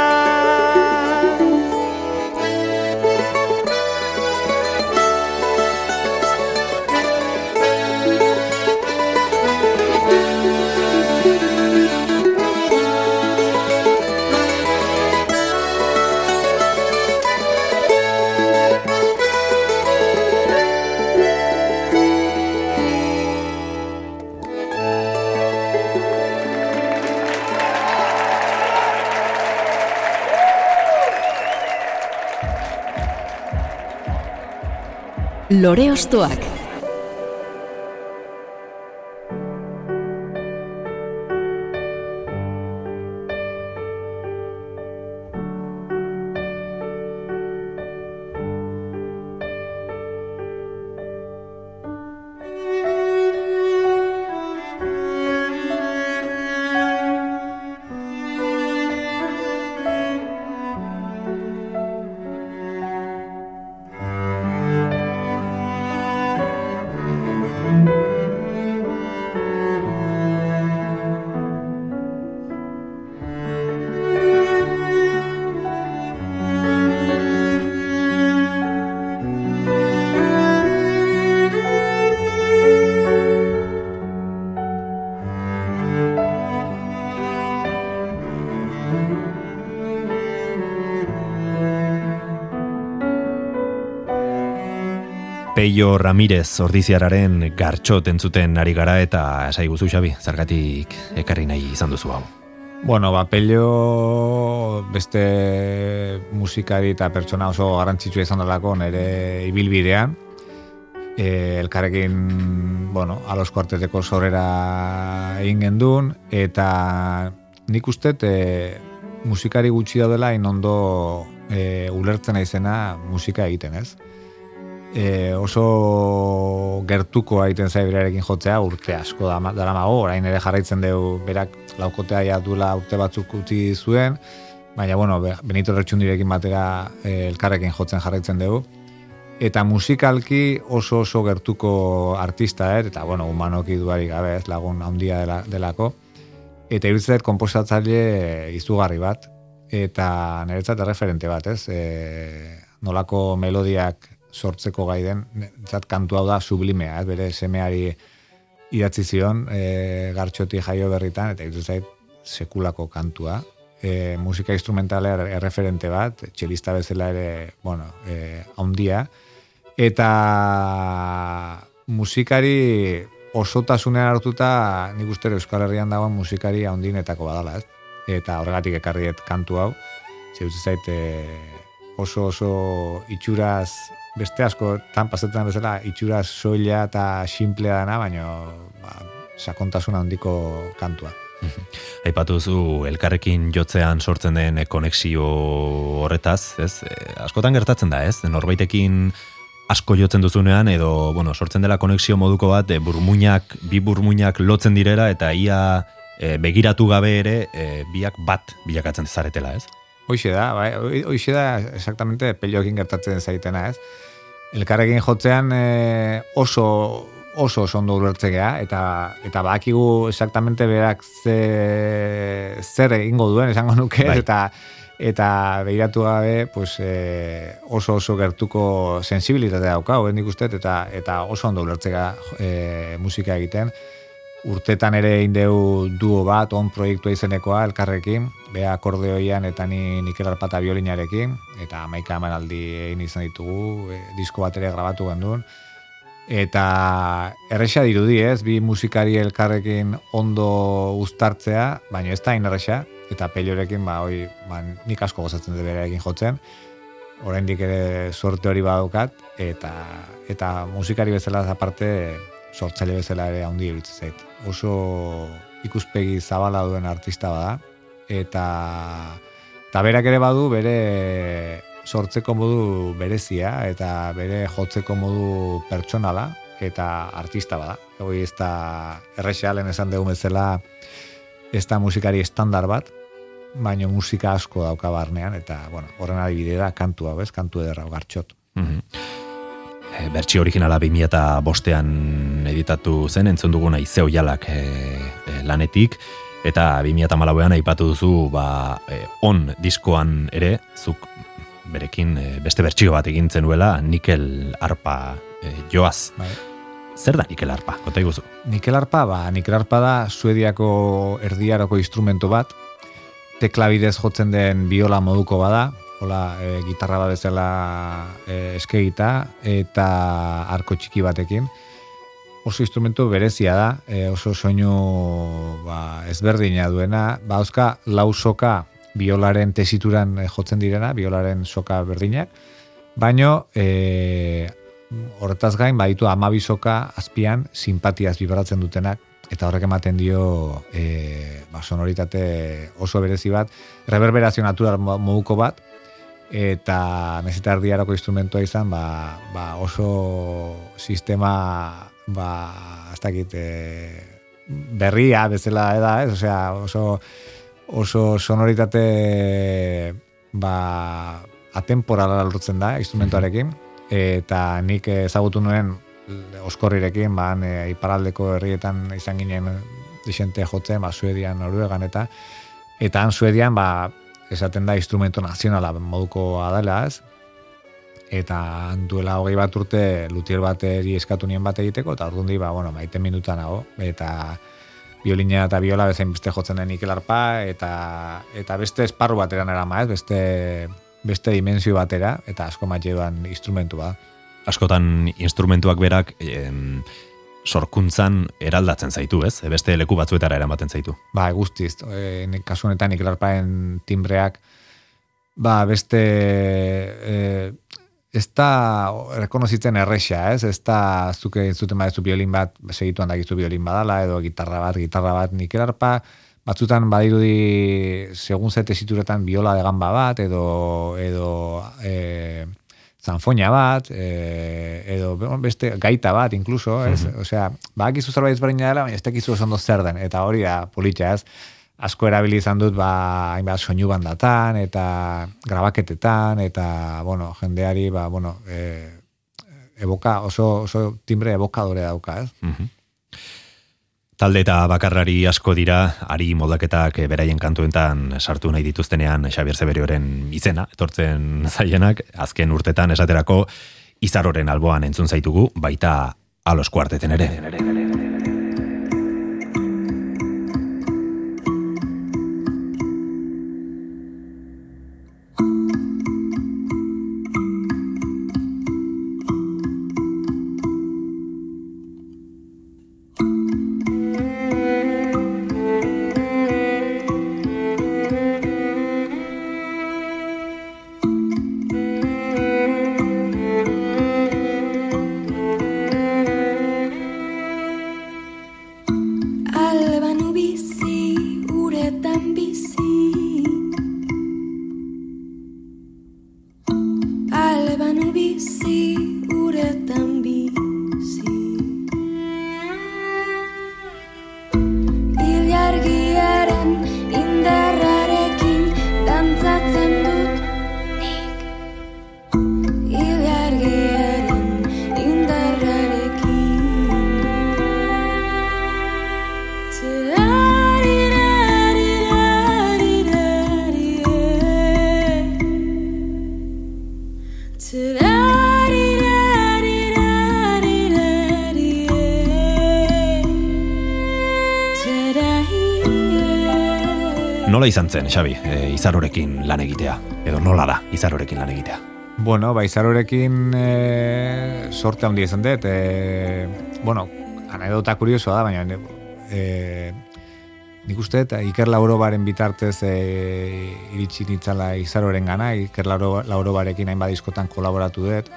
Lore Ostoak Peio Ramirez ordiziararen gartxot entzuten ari gara eta esai guzu Xabi, zergatik ekarri nahi izan duzu hau. Bueno, ba, Pello beste musikari eta pertsona oso garrantzitsua izan dalako nire ibilbidean. E, elkarrekin, bueno, alos kuarteteko sorera egin gendun, eta nik uste e, musikari gutxi daudela inondo e, ulertzen aizena musika egiten, ez? E, oso gertuko egiten zai berarekin jotzea urte asko da, dara mago, orain ere jarraitzen dugu berak laukotea ja duela urte batzuk utzi zuen, baina bueno, Benito Retxundirekin batera e, elkarrekin jotzen jarraitzen dugu. Eta musikalki oso oso gertuko artista, er, eta bueno, humanoki duari gabe, ez lagun handia dela, delako. Eta iruditzen komposatzaile izugarri bat, eta niretzat referente bat, ez? E, nolako melodiak sortzeko gai den, zat kantu hau da sublimea, ez, bere semeari idatzi zion, e, gartxoti jaio berritan, eta itu zait sekulako kantua. E, musika instrumentale erreferente bat, txelista bezala ere, bueno, e, haundia, eta musikari osotasunean hartuta nik uste Euskal Herrian dagoen musikari haundinetako badala, ez? Eta horregatik ekarriet kantu hau, zehutze zait e, oso oso itxuraz beste asko tan pasetan bezala itxura soila eta simplea dana, baina ba, sakontasuna handiko kantua. Aipatu zu elkarrekin jotzean sortzen den konexio horretaz, ez? E, askotan gertatzen da, ez? Norbaitekin asko jotzen duzunean edo bueno, sortzen dela konexio moduko bat e, burmuinak, bi burmuinak lotzen direra eta ia e, begiratu gabe ere e, biak bat bilakatzen zaretela, ez? Hoxe da, bai, hoxe da exactamente pelioekin gertatzen zaitena, ez? Elkarrekin jotzean e, oso oso oso ondo ulertzea eta eta bakigu exactamente berak ze, zer egingo duen esango nuke bai. eta eta behiratu gabe pues, e, oso oso gertuko sensibilitatea dauka, nik uste, eta, eta oso ondo ulertzea e, musika egiten urtetan ere indeu duo bat, on proiektua izenekoa elkarrekin, bea akordeoian eta ni Nikel Arpata violinarekin, eta maika emanaldi egin izan ditugu, e, disko bat ere grabatu gendun. Eta erresa dirudi ez, bi musikari elkarrekin ondo uztartzea, baina ez da inerresa, eta peliorekin, ba, oi, ba, nik asko gozatzen dut berarekin jotzen, oraindik ere sorte hori badukat, eta, eta musikari bezala aparte, sortzaile bezala ere handi iruditzen zait. Oso ikuspegi zabala duen artista bada eta eta berak ere badu bere sortzeko modu berezia eta bere jotzeko modu pertsonala eta artista bada. Hoi ez da errexealen esan dugu bezala ez da musikari estandar bat, baina musika asko dauka barnean, eta, bueno, horren adibide da kantu hau, ez? Kantu ederra, gartxot. Mm e, bertsi originala 2000 eta bostean editatu zen, entzun duguna izeo jalak e, e, lanetik, eta 2000 eta malauean aipatu duzu ba, e, on diskoan ere, zuk berekin e, beste bertsio bat egin zenuela, nikel arpa e, joaz. Bai. Zer da nikel arpa, kota iguzu? Nikel arpa, ba, nikel arpa da suediako erdiaroko instrumento bat, teklabidez jotzen den biola moduko bada, hola, e, gitarra bat bezala e, eskegita eta arko txiki batekin. Oso instrumentu berezia da, e, oso soinu ba, ezberdina duena. Ba, oska, lau soka biolaren tesituran jotzen direna, biolaren soka berdinak. Baino, e, horretaz gain, baditu amabi soka azpian simpatiaz vibratzen dutenak, eta horrek ematen dio e, ba, sonoritate oso berezi bat, reverberazio natural moduko bat, eta nezita erdiarako instrumentua izan, ba, ba oso sistema ba, dakit, e, berria bezala da, ez? Osea, oso, oso sonoritate ba, atemporala lortzen da instrumentuarekin, eta nik ezagutu nuen oskorrirekin, ba, e, iparaldeko herrietan izan ginen disente jotzen, ba, Suedian, Noruegan, eta eta han Suedian, ba, esaten da instrumento nazionala moduko adela, ez? Eta duela hogei bat urte lutier bateri eskatu nien bat egiteko, eta orduan ba, bueno, maite minuta nago, eta biolina eta biola bezain beste jotzen den ikelarpa, eta, eta beste esparru batera nera ma, ez? Beste, beste dimensio batera, eta asko maite duan instrumentu bat. askotan instrumentuak berak em, sorkuntzan eraldatzen zaitu, ez? Beste leku batzuetara eramaten zaitu. Ba, guztiz, e, nik kasu honetan iklarpaen timbreak, ba, beste, e, ez da rekonozitzen erresa, ez? Ez da zuke zuten badezu biolin bat, segituan dakizu biolin badala, edo gitarra bat, gitarra bat, nik erarpa, batzutan badirudi segun zete situretan biola de gamba bat, edo, edo e, zanfoina bat, e, edo beste gaita bat, incluso, ez? Mhm. Osea, badakizu zerbait ezberdina dela, baina ez dakizu oso ondo zer den, eta hori da politxa, ez? asko erabili izan dut ba hainbat soinu bandatan eta grabaketetan eta bueno, jendeari ba bueno, e, evoka oso oso timbre evokadore dauka, ez? Mhm. Talde eta bakarrari asko dira, ari moldaketak beraien kantuentan sartu nahi dituztenean Xabier Zeberioren izena, etortzen zaienak, azken urtetan esaterako izaroren alboan entzun zaitugu, baita alos kuarteten ere. Izan zen, Xabi, e, izarorekin lan egitea? Edo nola da, izarorekin lan egitea? Bueno, ba, izarorekin e, sorte handia izan dut. E, bueno, anedota kuriosoa da, baina e, nik uste, eta Iker Laurobaren bitartez e, iritsi nitzala izaroren gana, Iker Lauro, Laurobarekin hainbat diskotan kolaboratu dut,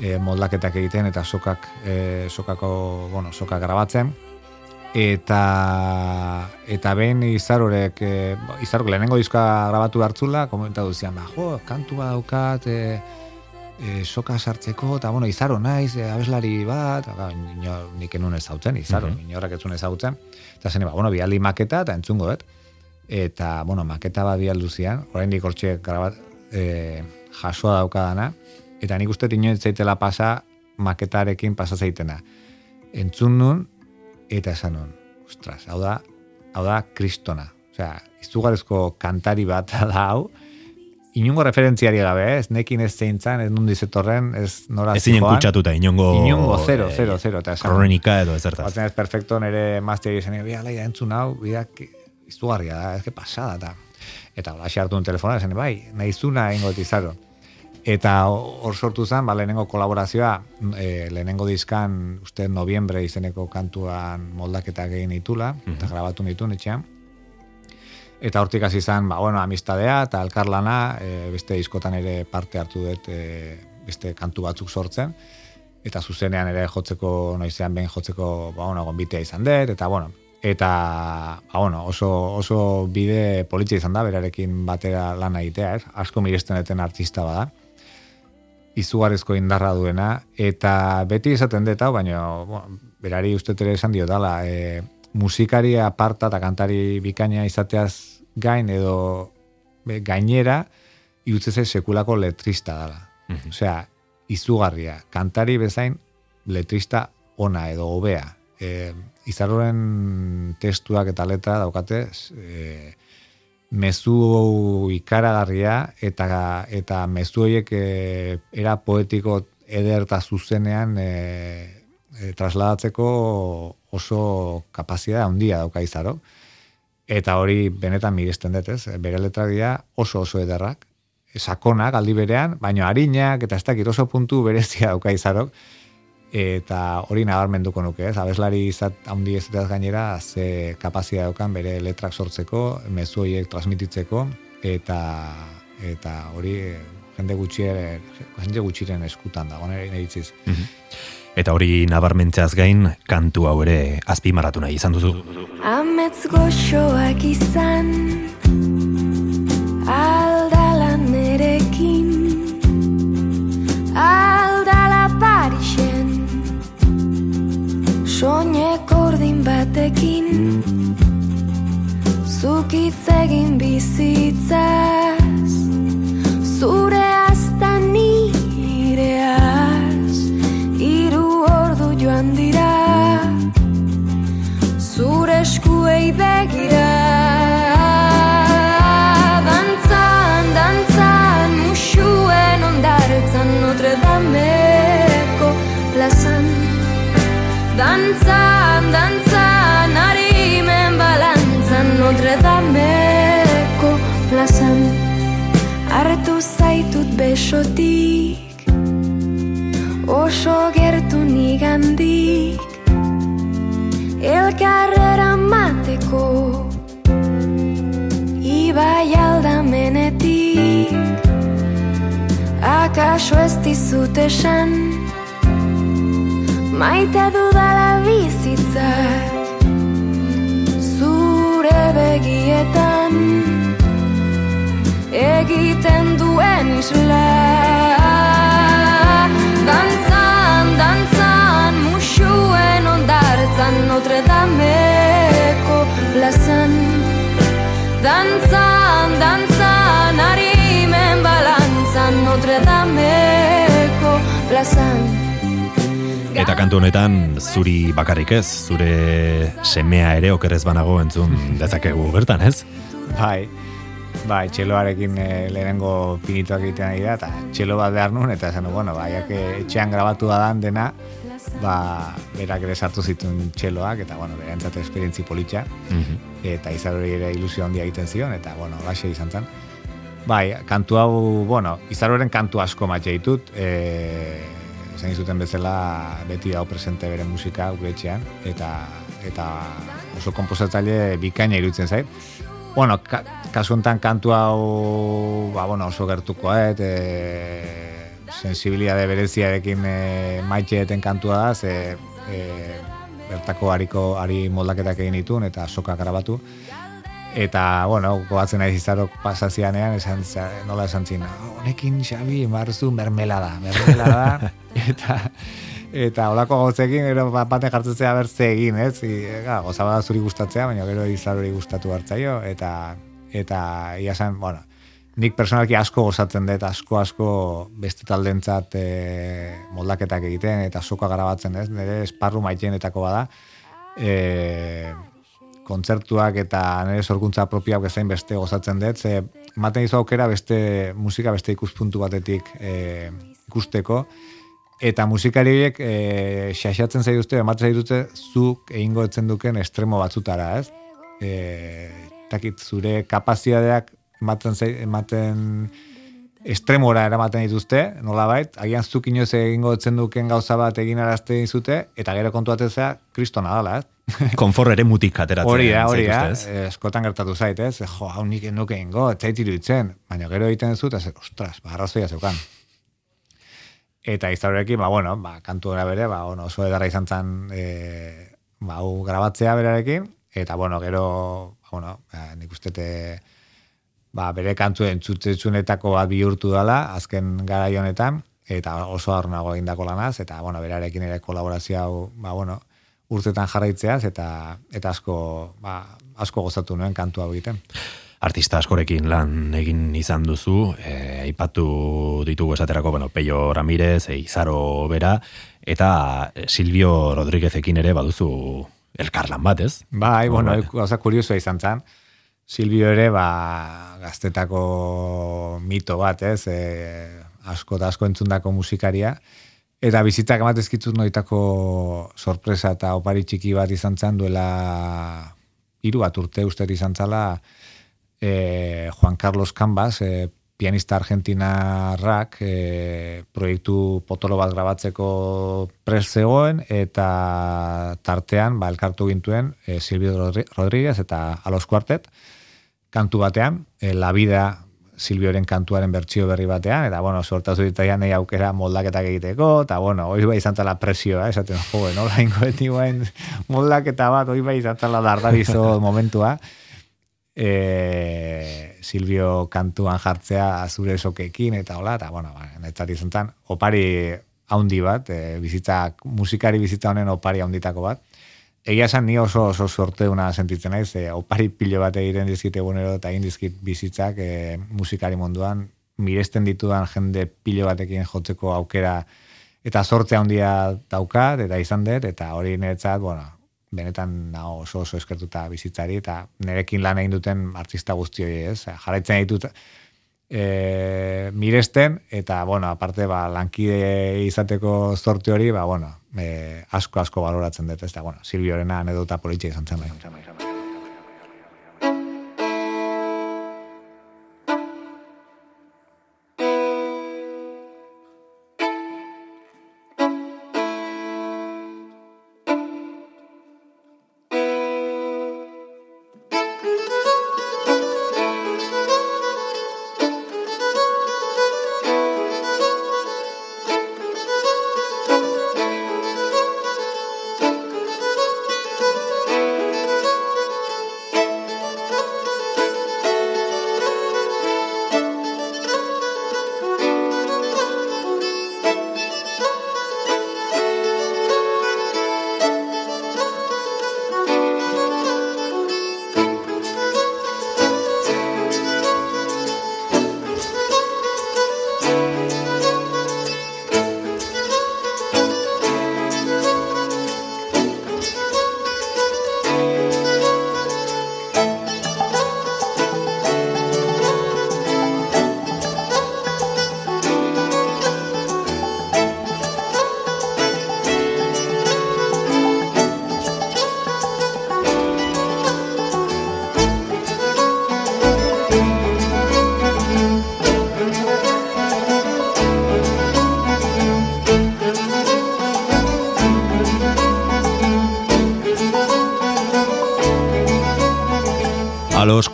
e, moldaketak egiten eta sokak, e, sokako, bueno, sokak grabatzen eta eta behin izarorek e, izarok lehenengo diska grabatu hartzula komentatu zian ba jo kantu bat daukat e, e, soka sartzeko eta bueno izaro naiz e, abeslari bat. Eta inor nik enun ezautzen izaro mm inorrak ez zuen ezautzen eta zen ba bueno bialdi maketa eta entzungo dut. Eta bueno maketa bat bialdu zian oraindik hortxe grabat e, jasoa daukadana eta nik uste inoiz zaitela pasa maketarekin pasa zaitena. Entzun nun eta esan nun, ostras, hau da, hau da kristona. Osea, izugarezko kantari bat da hau, inungo referentziari gabe, ez nekin ez zeintzan, ez nundi zetorren, ez nora Ez zinen kutsatuta. Inongo, zero, eh, zero, zero. Eta esan, Kronika edo ezertaz. Batzen ez perfecto nire mazteri esan, bia, laia, entzun hau, bia, izugarria da, ez que pasada, eta eta hola hartu un telefona, esan, bai, nahizuna ingo izaro. Eta hor sortu zen, ba, lehenengo kolaborazioa, e, lehenengo diskan, uste noviembre izeneko kantuan moldaketak egin ditula, eta grabatu nitu etxean. Eta hortik hasi izan, ba, bueno, amistadea eta elkarlana, e, beste diskotan ere parte hartu dut, e, beste kantu batzuk sortzen, eta zuzenean ere jotzeko, noizean behin jotzeko, ba, bueno, gonbitea izan dut, eta, bueno, eta, ba, bueno, oso, oso bide politxe izan da, berarekin batera lan egitea, ez? Asko miresten duten artista bada izugarrizko indarra duena, eta beti esaten dut hau, baina bueno, berari uste ere esan dio dala, e, musikari aparta eta kantari bikaina izateaz gain edo be, gainera iutzeze sekulako letrista dala. Osea, izugarria, kantari bezain letrista ona edo hobea. E, izaroren testuak eta letra daukate e, mezu ikaragarria eta eta mezu horiek e, era poetiko eder eta zuzenean e, e, trasladatzeko oso kapazitatea handia dauka izaro. Eta hori benetan miresten dut, ez? Bere letra dira oso oso ederrak sakonak aldi berean, baina harinak eta ez dakit oso puntu berezia dauka izarok, eta hori nabarmenduko nuke, ez? Abeslari izat handi ez gainera, ze kapazia daukan bere letrak sortzeko, mezu horiek transmititzeko, eta eta hori eh, jende gutxi jende gutxiren eskutan dago nire itziz. Eta hori nabarmentzeaz gain, kantu hau ere azpimarratu nahi izan duzu. Amets goxoak izan Zukitz egin bizitzaz dizut esan. Maite dudala bizitzak Zure begietan. Egiten duen isla. Dantzan, dantzan, musuen ondartzan Notre Dameko plazan. Dantzan, Eta kantu honetan zuri bakarrik ez, zure semea ere okerrez banago entzun dezakegu bertan, ez? Bai, bai, txeloarekin e, lehenengo pinituak egiten ari da, eta txelo bat behar nun, eta esan, bueno, bai, etxean grabatu da dan dena, ba, berak ere sartu zituen txeloak, eta, bueno, berantzat esperientzi politxa, eta izar hori ere ilusio handia egiten zion, eta, bueno, laxe izan zen. Bai, kantu hau, bueno, izaroren kantu asko matxe ditut, e, esan izuten bezala beti dago presente bere musika gure etxean, eta, eta oso komposatzaile bikaina irutzen zait. Bueno, ka, kasu honetan kantu hau ba, bueno, oso gertukoa, et, e, sensibiliade bereziarekin e, maitxeeten kantua da, ze e, bertako hariko ari moldaketak egin ditun eta soka grabatu. Eta, bueno, goatzen naiz izarok pasazianean, esan, nola esan zin, honekin Xabi, marzu mermelada, mermelada, eta, eta olako gauzekin, gero bat baten jartzen zea bertze egin, ez? I, ga, gozaba da zuri gustatzea, baina gero izar hori gustatu hartzaio, eta, eta, ia zen, bueno, nik personalki asko gozatzen dut, asko asko beste taldentzat e, moldaketak egiten, eta soka garabatzen, ez? Nire esparru maiteenetako bada, e, kontzertuak eta nire sorkuntza propiak bezain beste gozatzen dut, ze ematen dizu aukera beste musika beste ikuspuntu batetik e, ikusteko, eta musikari horiek e, xaxatzen zaituzte, ematen zaituzte zuk egingo etzen duken estremo batzutara, ez? E, takit, zure kapazidadeak ematen, zai- ematen estremora eramaten dituzte, nolabait, agian zuk inoz egingo etzen duken gauza bat egin arazte dizute, eta gero kontu atzea, kristona dala, ez? Konfor ere mutik ateratzen. Hori da, hori da, ez? eh, eskotan gertatu zait, ez? Jo, hau nik nuke ingo, etzait iruditzen, baina gero egiten dut, eta ze, ostras, ba, arrazoia zeukan. Eta izaurekin, ba, bueno, ba, kantu gara bere, ba, bueno, oso edarra izan zen, e, ba, hau grabatzea berarekin, eta, bueno, gero, ba, bueno, ba, nik uste te, ba, bere kantu entzutetsunetako bat bihurtu dela, azken gara honetan, eta oso arnago egindako lanaz, eta, bueno, berarekin ere kolaborazio ba, bueno, urtetan jarraitzeaz, eta, eta asko, ba, asko gozatu nuen kantu hau egiten. Artista askorekin lan egin izan duzu, e, aipatu ditugu esaterako, bueno, Peio Ramirez, e, Izaro Bera, eta Silvio Rodríguezekin ere baduzu elkarlan bat, ez? Bai, bueno, gauza kuriosoa izan zen. Silvio ere, ba, gaztetako mito bat, ez? E, asko eta asko entzundako musikaria. Eta bizitzak ematezkitzut noitako sorpresa eta opari txiki bat izan zen duela hiru bat urte uste izan zala e, Juan Carlos Canvas, e, pianista argentinarrak e, proiektu potolo bat grabatzeko pres zegoen eta tartean ba, elkartu gintuen e, Silvio Rodríguez eta Alos Quartet kantu batean, e, La Vida Silvioren kantuaren bertsio berri batean, eta bueno, sortazu ditaian nahi aukera moldaketak egiteko, eta bueno, hori bai izan tala presioa, esaten, jo, nola ingo beti guain moldaketa bat, hori bai izan tala dardarizo momentua, e, Silvio kantuan jartzea zure sokekin eta hola, eta bueno, ba, netzari izan opari haundi bat, e, bizitza, musikari bizitza honen opari haunditako bat. Egia esan ni oso oso sorte una sentitzen naiz, e, opari pilo bat egiten dizkite egunero eta egin dizkit bizitzak e, musikari munduan, miresten ditudan jende pilo batekin jotzeko aukera eta sorte handia daukat eta izan dut eta hori niretzat, bueno, benetan nago oso oso eskertuta bizitzari eta nerekin lan egin duten artista guztioi ez, jarraitzen ditut e, miresten eta bueno, aparte ba, lankide izateko zorte hori, ba, bueno, e, asko asko baloratzen dut, ez da, bueno, Silviorena anedota politxe izan zen bai.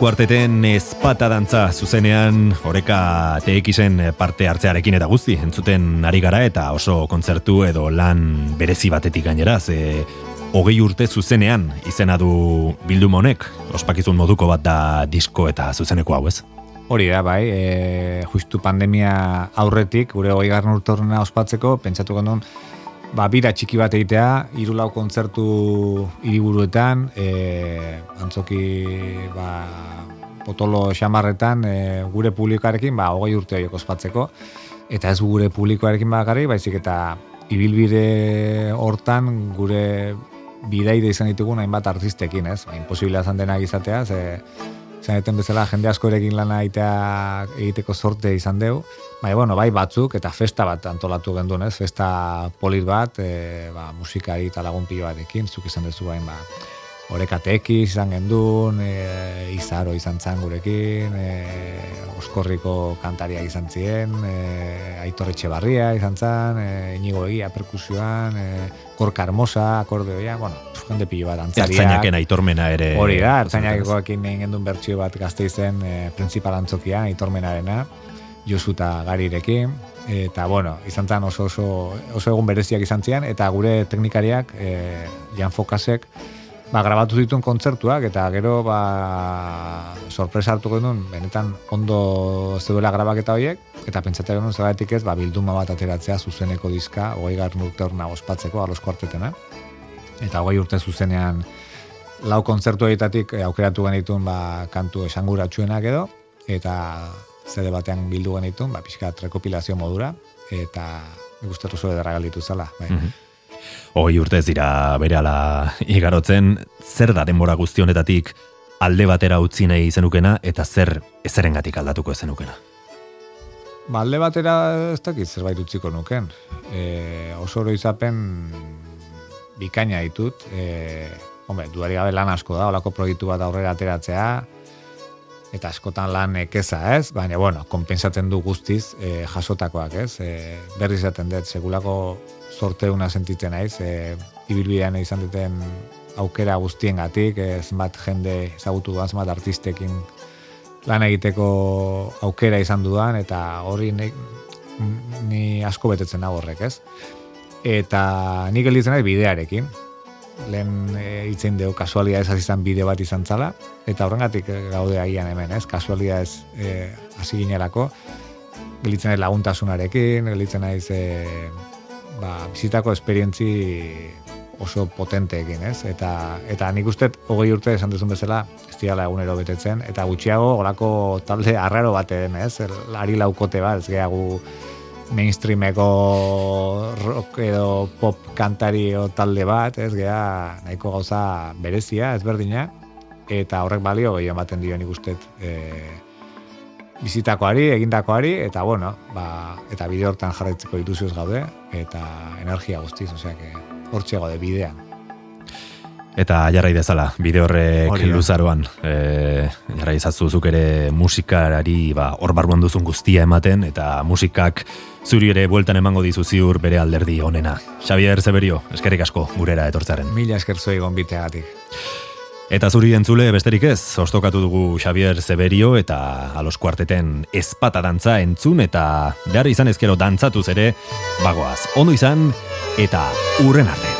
Alos kuarteten ezpata dantza zuzenean oreka TXen parte hartzearekin eta guzti entzuten ari gara eta oso kontzertu edo lan berezi batetik gainera ze hogei urte zuzenean izena du bildum honek ospakizun moduko bat da disko eta zuzeneko hau ez? Hori da, bai, e, justu pandemia aurretik, gure hogei garran urtorna ospatzeko, pentsatu gondun, ba, bira txiki bat egitea, hiru lau kontzertu hiriburuetan, e, antzoki ba, potolo xamarretan e, gure publikoarekin ba, hogei urte horiek ospatzeko, eta ez gure publikoarekin bakarrik, baizik eta ibilbide hortan gure bidaide izan ditugun hainbat artistekin, ez? Ba, imposiblea zan denak izatea, ze, zaneten bezala jende askorekin lana egitea egiteko sorte izan deu. Bai, bueno, bai batzuk eta festa bat antolatu gendun, ez? Festa polit bat, e, ba, musikari eta lagun pilo batekin, zuk izan dezu bain, ba, Orekateki izan gendun, e, Izaro izan zan gurekin, e, Oskorriko kantaria izan ziren, e, Aitor Etxebarria izan zan, e, Inigo Egia perkusioan, e, Gorka Hermosa, akordeoia, bueno, jende pilo bat antzaria. Ertzainaken aitormena ere. Hori da, ertzainakekoekin egin gendun bertsio bat gazte izen e, principal antzokia, aitormenarena, Josu eta Garirekin, eta bueno, izan zen oso, oso, oso egun bereziak izan zian, eta gure teknikariak, e, Jan Fokasek, ba, grabatu dituen kontzertuak, eta gero, ba, sorpresa hartu genuen, benetan ondo zeuela grabaketa horiek, eta pentsatzen genuen zergatik ez, ba, bilduma bat ateratzea zuzeneko diska, hogei garren urte horna ospatzeko, alos kuartetena. Eta hogei urte zuzenean lau kontzertu horietatik eh, aukeratu genituen ba, kantu esanguratsuenak edo, eta zede batean bildu genituen, ba, pixka rekopilazio modura, eta gustatu oso ederra galditu zala. Bai. Hoi urte dira berehala igarotzen, zer da denbora guzti honetatik alde batera utzi nahi zenukena eta zer ezerengatik aldatuko zenukena. Ba, alde batera ez dakit zerbait utziko nuken. E, oso oroizapen bikaina ditut. E, hombre, duari gabe lan asko da, olako proiektu bat aurrera ateratzea. eta askotan lan ekeza, ez? Baina, bueno, konpensatzen du guztiz e, jasotakoak, ez? E, berri izaten dut, segulako sorteuna sentitzen naiz, e, ibilbidean izan duten aukera guztiengatik, ez bat jende ezagutu duan, zenbat artistekin lan egiteko aukera izan dudan, eta hori ni, ni asko betetzen nago horrek, ez? Eta nik gelditzen nahi bidearekin, lehen e, itzen dugu kasualia ez izan bide bat izan zala, eta horrengatik e, gaude agian hemen, ez? Kasualia ez e, hasi ginerako, gelitzen naiz laguntasunarekin, gelitzen naiz e, ba, bizitako esperientzi oso potenteekin, ez? Eta, eta nik uste, hogei urte esan duzun bezala, ez diala egunero betetzen, eta gutxiago, golako talde arraro baten, ez? Ari laukote bat, ez gehiago mainstreameko rock edo pop kantari o talde bat, ez gea nahiko gauza berezia, ezberdina, eta horrek balio gehi ematen dio nik uste e, bizitakoari, egindakoari, eta bueno, ba, eta bide hortan jarraitzeko dituzioz gaude, eta energia guztiz, osea, hortxe gaude bidean. Eta jarrai dezala, bide horrek luzaroan, e, jarrai zazuzuk ere musikarari ba, hor barruan duzun guztia ematen, eta musikak zuri ere bueltan emango dizu ziur bere alderdi onena. Xavier Zeberio, eskerrik asko gurera etortzaren. Mila esker zoi gonbiteagatik. Eta zuri entzule besterik ez, ostokatu dugu Xavier Zeberio eta alos kuarteten espata dantza entzun eta behar izan ezkero dantzatuz ere bagoaz. Ondo izan eta urren arte.